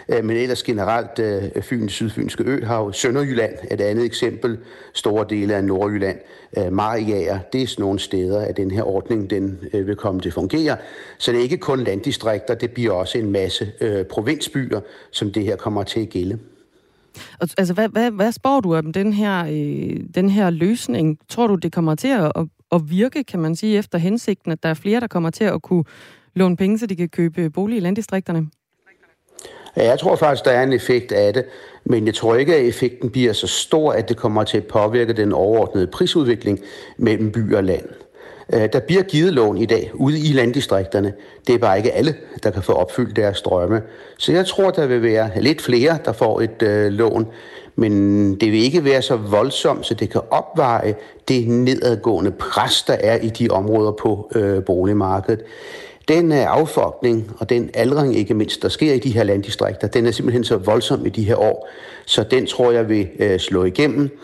øh, men ellers generelt Fyns Fyn, Sydfynske Øhav, Sønderjylland er et andet eksempel, store dele af Nordjylland, øh, Mariager, det er sådan nogle steder, at den her ordning den vil komme til at fungere. Så det er ikke kun landdistrikter, det bliver også en masse provinsbyer, som det her kommer til at gælde. Altså, hvad, hvad, hvad spår du om den her, øh, den her løsning? Tror du, det kommer til at, at, at virke, kan man sige, efter hensigten, at der er flere, der kommer til at kunne låne penge, så de kan købe bolig i landdistrikterne? Ja, jeg tror faktisk, der er en effekt af det, men jeg tror ikke, at effekten bliver så stor, at det kommer til at påvirke den overordnede prisudvikling mellem by og land. Øh, der bliver givet lån i dag ude i landdistrikterne. Det er bare ikke alle, der kan få opfyldt deres drømme. Så jeg tror, der vil være lidt flere, der får et øh, lån. Men det vil ikke være så voldsomt, så det kan opveje det nedadgående pres, der er i de områder på øh, boligmarkedet. Den øh, affolkning og den aldring, ikke mindst, der sker i de her landdistrikter, den er simpelthen så voldsom i de her år, så den tror jeg vil øh, slå igennem.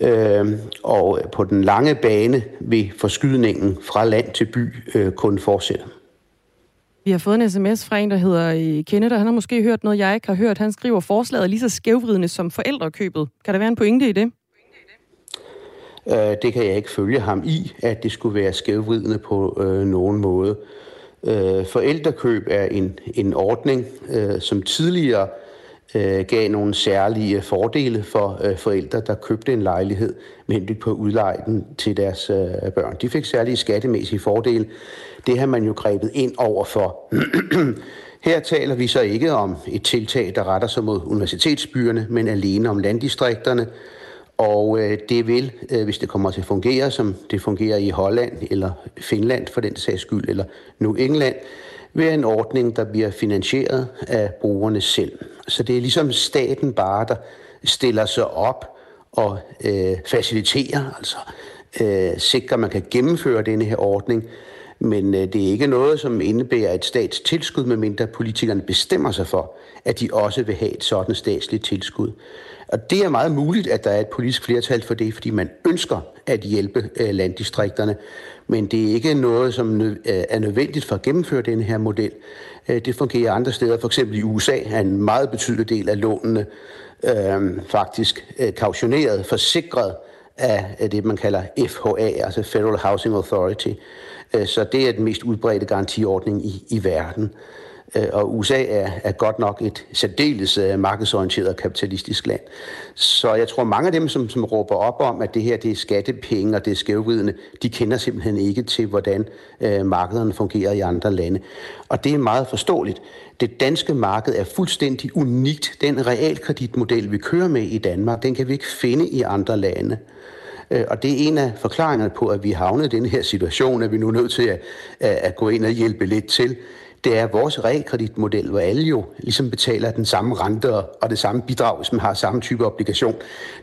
Øh, og på den lange bane vil forskydningen fra land til by øh, kun fortsætte. Vi har fået en sms fra en, der hedder øh, Kenneth, og han har måske hørt noget, jeg ikke har hørt. Han skriver, forslaget lige så skævvridende som forældrekøbet. Kan der være en pointe i det? Øh, det kan jeg ikke følge ham i, at det skulle være skævvridende på øh, nogen måde. Øh, forældrekøb er en, en ordning, øh, som tidligere øh, gav nogle særlige fordele for øh, forældre, der købte en lejlighed med henblik på udlejen til deres øh, børn. De fik særlige skattemæssige fordele. Det har man jo grebet ind over for. Her taler vi så ikke om et tiltag, der retter sig mod universitetsbyerne, men alene om landdistrikterne. Og øh, det vil, øh, hvis det kommer til at fungere, som det fungerer i Holland eller Finland for den sags skyld, eller nu England, være en ordning, der bliver finansieret af brugerne selv. Så det er ligesom staten bare, der stiller sig op og øh, faciliterer, altså øh, sikrer, at man kan gennemføre denne her ordning. Men øh, det er ikke noget, som indebærer et statstilskud, medmindre politikerne bestemmer sig for, at de også vil have et sådan statsligt tilskud. Og det er meget muligt, at der er et politisk flertal for det, fordi man ønsker at hjælpe øh, landdistrikterne. Men det er ikke noget, som øh, er nødvendigt for at gennemføre den her model. Øh, det fungerer andre steder. For eksempel i USA er en meget betydelig del af lånene øh, faktisk øh, kautioneret, forsikret af det, man kalder FHA, altså Federal Housing Authority. Øh, så det er den mest udbredte garantiordning i, i verden. Øh, og USA er, er godt nok et særdeles øh, markedsorienteret kapitalistisk land. Så jeg tror, mange af dem, som, som råber op om, at det her det er skattepenge og det er skævvidende, de kender simpelthen ikke til, hvordan øh, markederne fungerer i andre lande. Og det er meget forståeligt. Det danske marked er fuldstændig unikt. Den realkreditmodel, vi kører med i Danmark, den kan vi ikke finde i andre lande. Øh, og det er en af forklaringerne på, at vi havnede i den her situation, at vi nu er nødt til at, at gå ind og hjælpe lidt til det er vores realkreditmodel, hvor alle jo ligesom betaler den samme rente og det samme bidrag, hvis man har samme type obligation.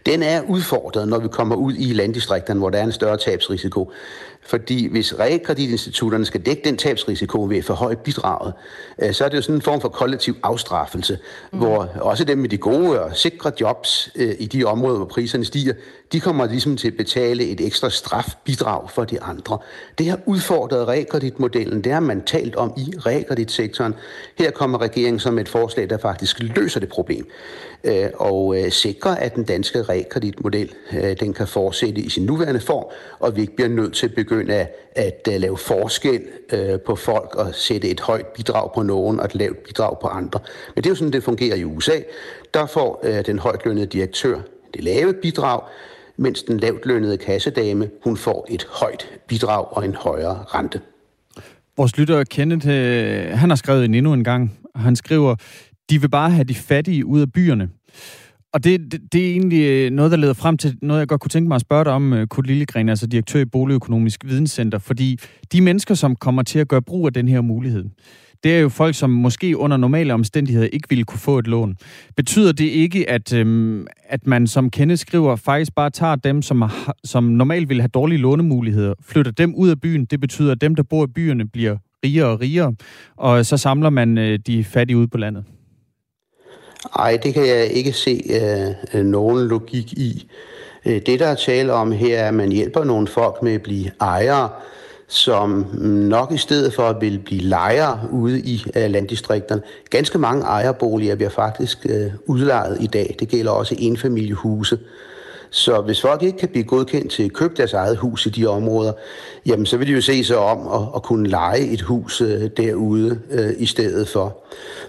Den er udfordret, når vi kommer ud i landdistrikterne, hvor der er en større tabsrisiko. Fordi hvis realkreditinstitutterne skal dække den tabsrisiko ved for højt bidraget, øh, så er det jo sådan en form for kollektiv afstraffelse, mm. hvor også dem med de gode og sikre jobs øh, i de områder, hvor priserne stiger, de kommer ligesom til at betale et ekstra strafbidrag for de andre. Det har udfordret realkreditmodellen, det har man talt om i realkreditsektoren. Her kommer regeringen som et forslag, der faktisk løser det problem øh, og øh, sikrer, at den danske realkreditmodel øh, den kan fortsætte i sin nuværende form, og vi ikke bliver nødt til at begynde at, at øh, lave forskel øh, på folk og sætte et højt bidrag på nogen og et lavt bidrag på andre. Men det er jo sådan, det fungerer i USA. Der får øh, den højtlønnede direktør det lave bidrag, mens den lavtlønnede kassedame, hun får et højt bidrag og en højere rente. Vores lytter Kenneth, han har skrevet en endnu en gang. Han skriver, de vil bare have de fattige ud af byerne. Og det, det, det er egentlig øh, noget, der leder frem til noget, jeg godt kunne tænke mig at spørge dig om, øh, Kurt Lillegren, altså direktør i Boligøkonomisk Videnscenter, fordi de mennesker, som kommer til at gøre brug af den her mulighed, det er jo folk, som måske under normale omstændigheder ikke ville kunne få et lån. Betyder det ikke, at, øhm, at man, som kendeskriver faktisk bare tager dem, som, har, som normalt vil have dårlige lånemuligheder, flytter dem ud af byen? Det betyder, at dem, der bor i byerne, bliver rigere og rigere, og så samler man øh, de fattige ud på landet. Nej, det kan jeg ikke se øh, øh nogen logik i. Øh, det, der er tale om her, er, at man hjælper nogle folk med at blive ejere, som nok i stedet for at vil blive lejere ude i øh, landdistrikterne. Ganske mange ejerboliger bliver faktisk øh, udlejet i dag. Det gælder også enfamiliehuse. Så hvis folk ikke kan blive godkendt til at købe deres eget hus i de områder, jamen så vil de jo se sig om at, at kunne lege et hus øh, derude øh, i stedet for.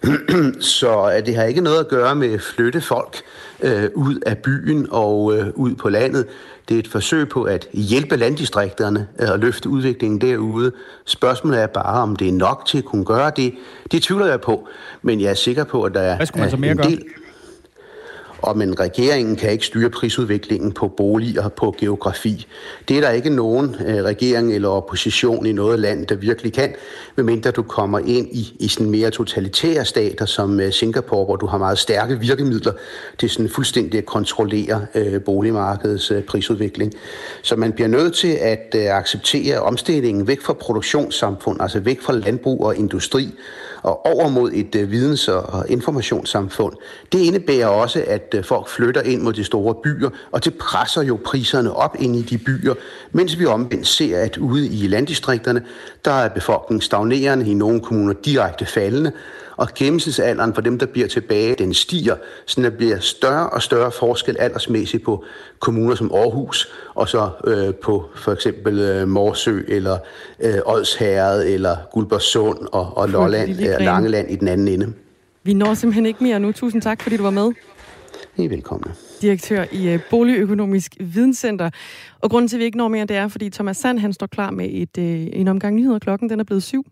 så at det har ikke noget at gøre med at flytte folk øh, ud af byen og øh, ud på landet. Det er et forsøg på at hjælpe landdistrikterne øh, og løfte udviklingen derude. Spørgsmålet er bare, om det er nok til at kunne gøre det. Det tvivler jeg på, men jeg er sikker på, at der er, en del... Og men regeringen kan ikke styre prisudviklingen på boliger på geografi. Det er der ikke nogen øh, regering eller opposition i noget land, der virkelig kan, medmindre du kommer ind i, i sådan mere totalitære stater som øh, Singapore, hvor du har meget stærke virkemidler til sådan fuldstændig at kontrollere øh, boligmarkedets øh, prisudvikling. Så man bliver nødt til at øh, acceptere omstillingen væk fra produktionssamfund, altså væk fra landbrug og industri, og over mod et øh, videns- og informationssamfund. Det indebærer også, at øh, folk flytter ind mod de store byer, og det presser jo priserne op ind i de byer, mens vi omvendt ser, at ude i landdistrikterne, der er befolkningen stagnerende, i nogle kommuner direkte faldende, og gennemsnitsalderen for dem, der bliver tilbage, den stiger, så der bliver større og større forskel aldersmæssigt på kommuner som Aarhus, og så øh, på for eksempel øh, Morsø, eller øh, Odsherred, eller Guldborgsund og, og Lolland, øh, Langeland i den anden ende. Vi når simpelthen ikke mere nu. Tusind tak, fordi du var med. I er velkomne. Direktør i øh, Boligøkonomisk Videnscenter. Og grunden til, at vi ikke når mere, det er, fordi Thomas Sand han står klar med et, øh, en omgang nyheder. Klokken den er blevet syv.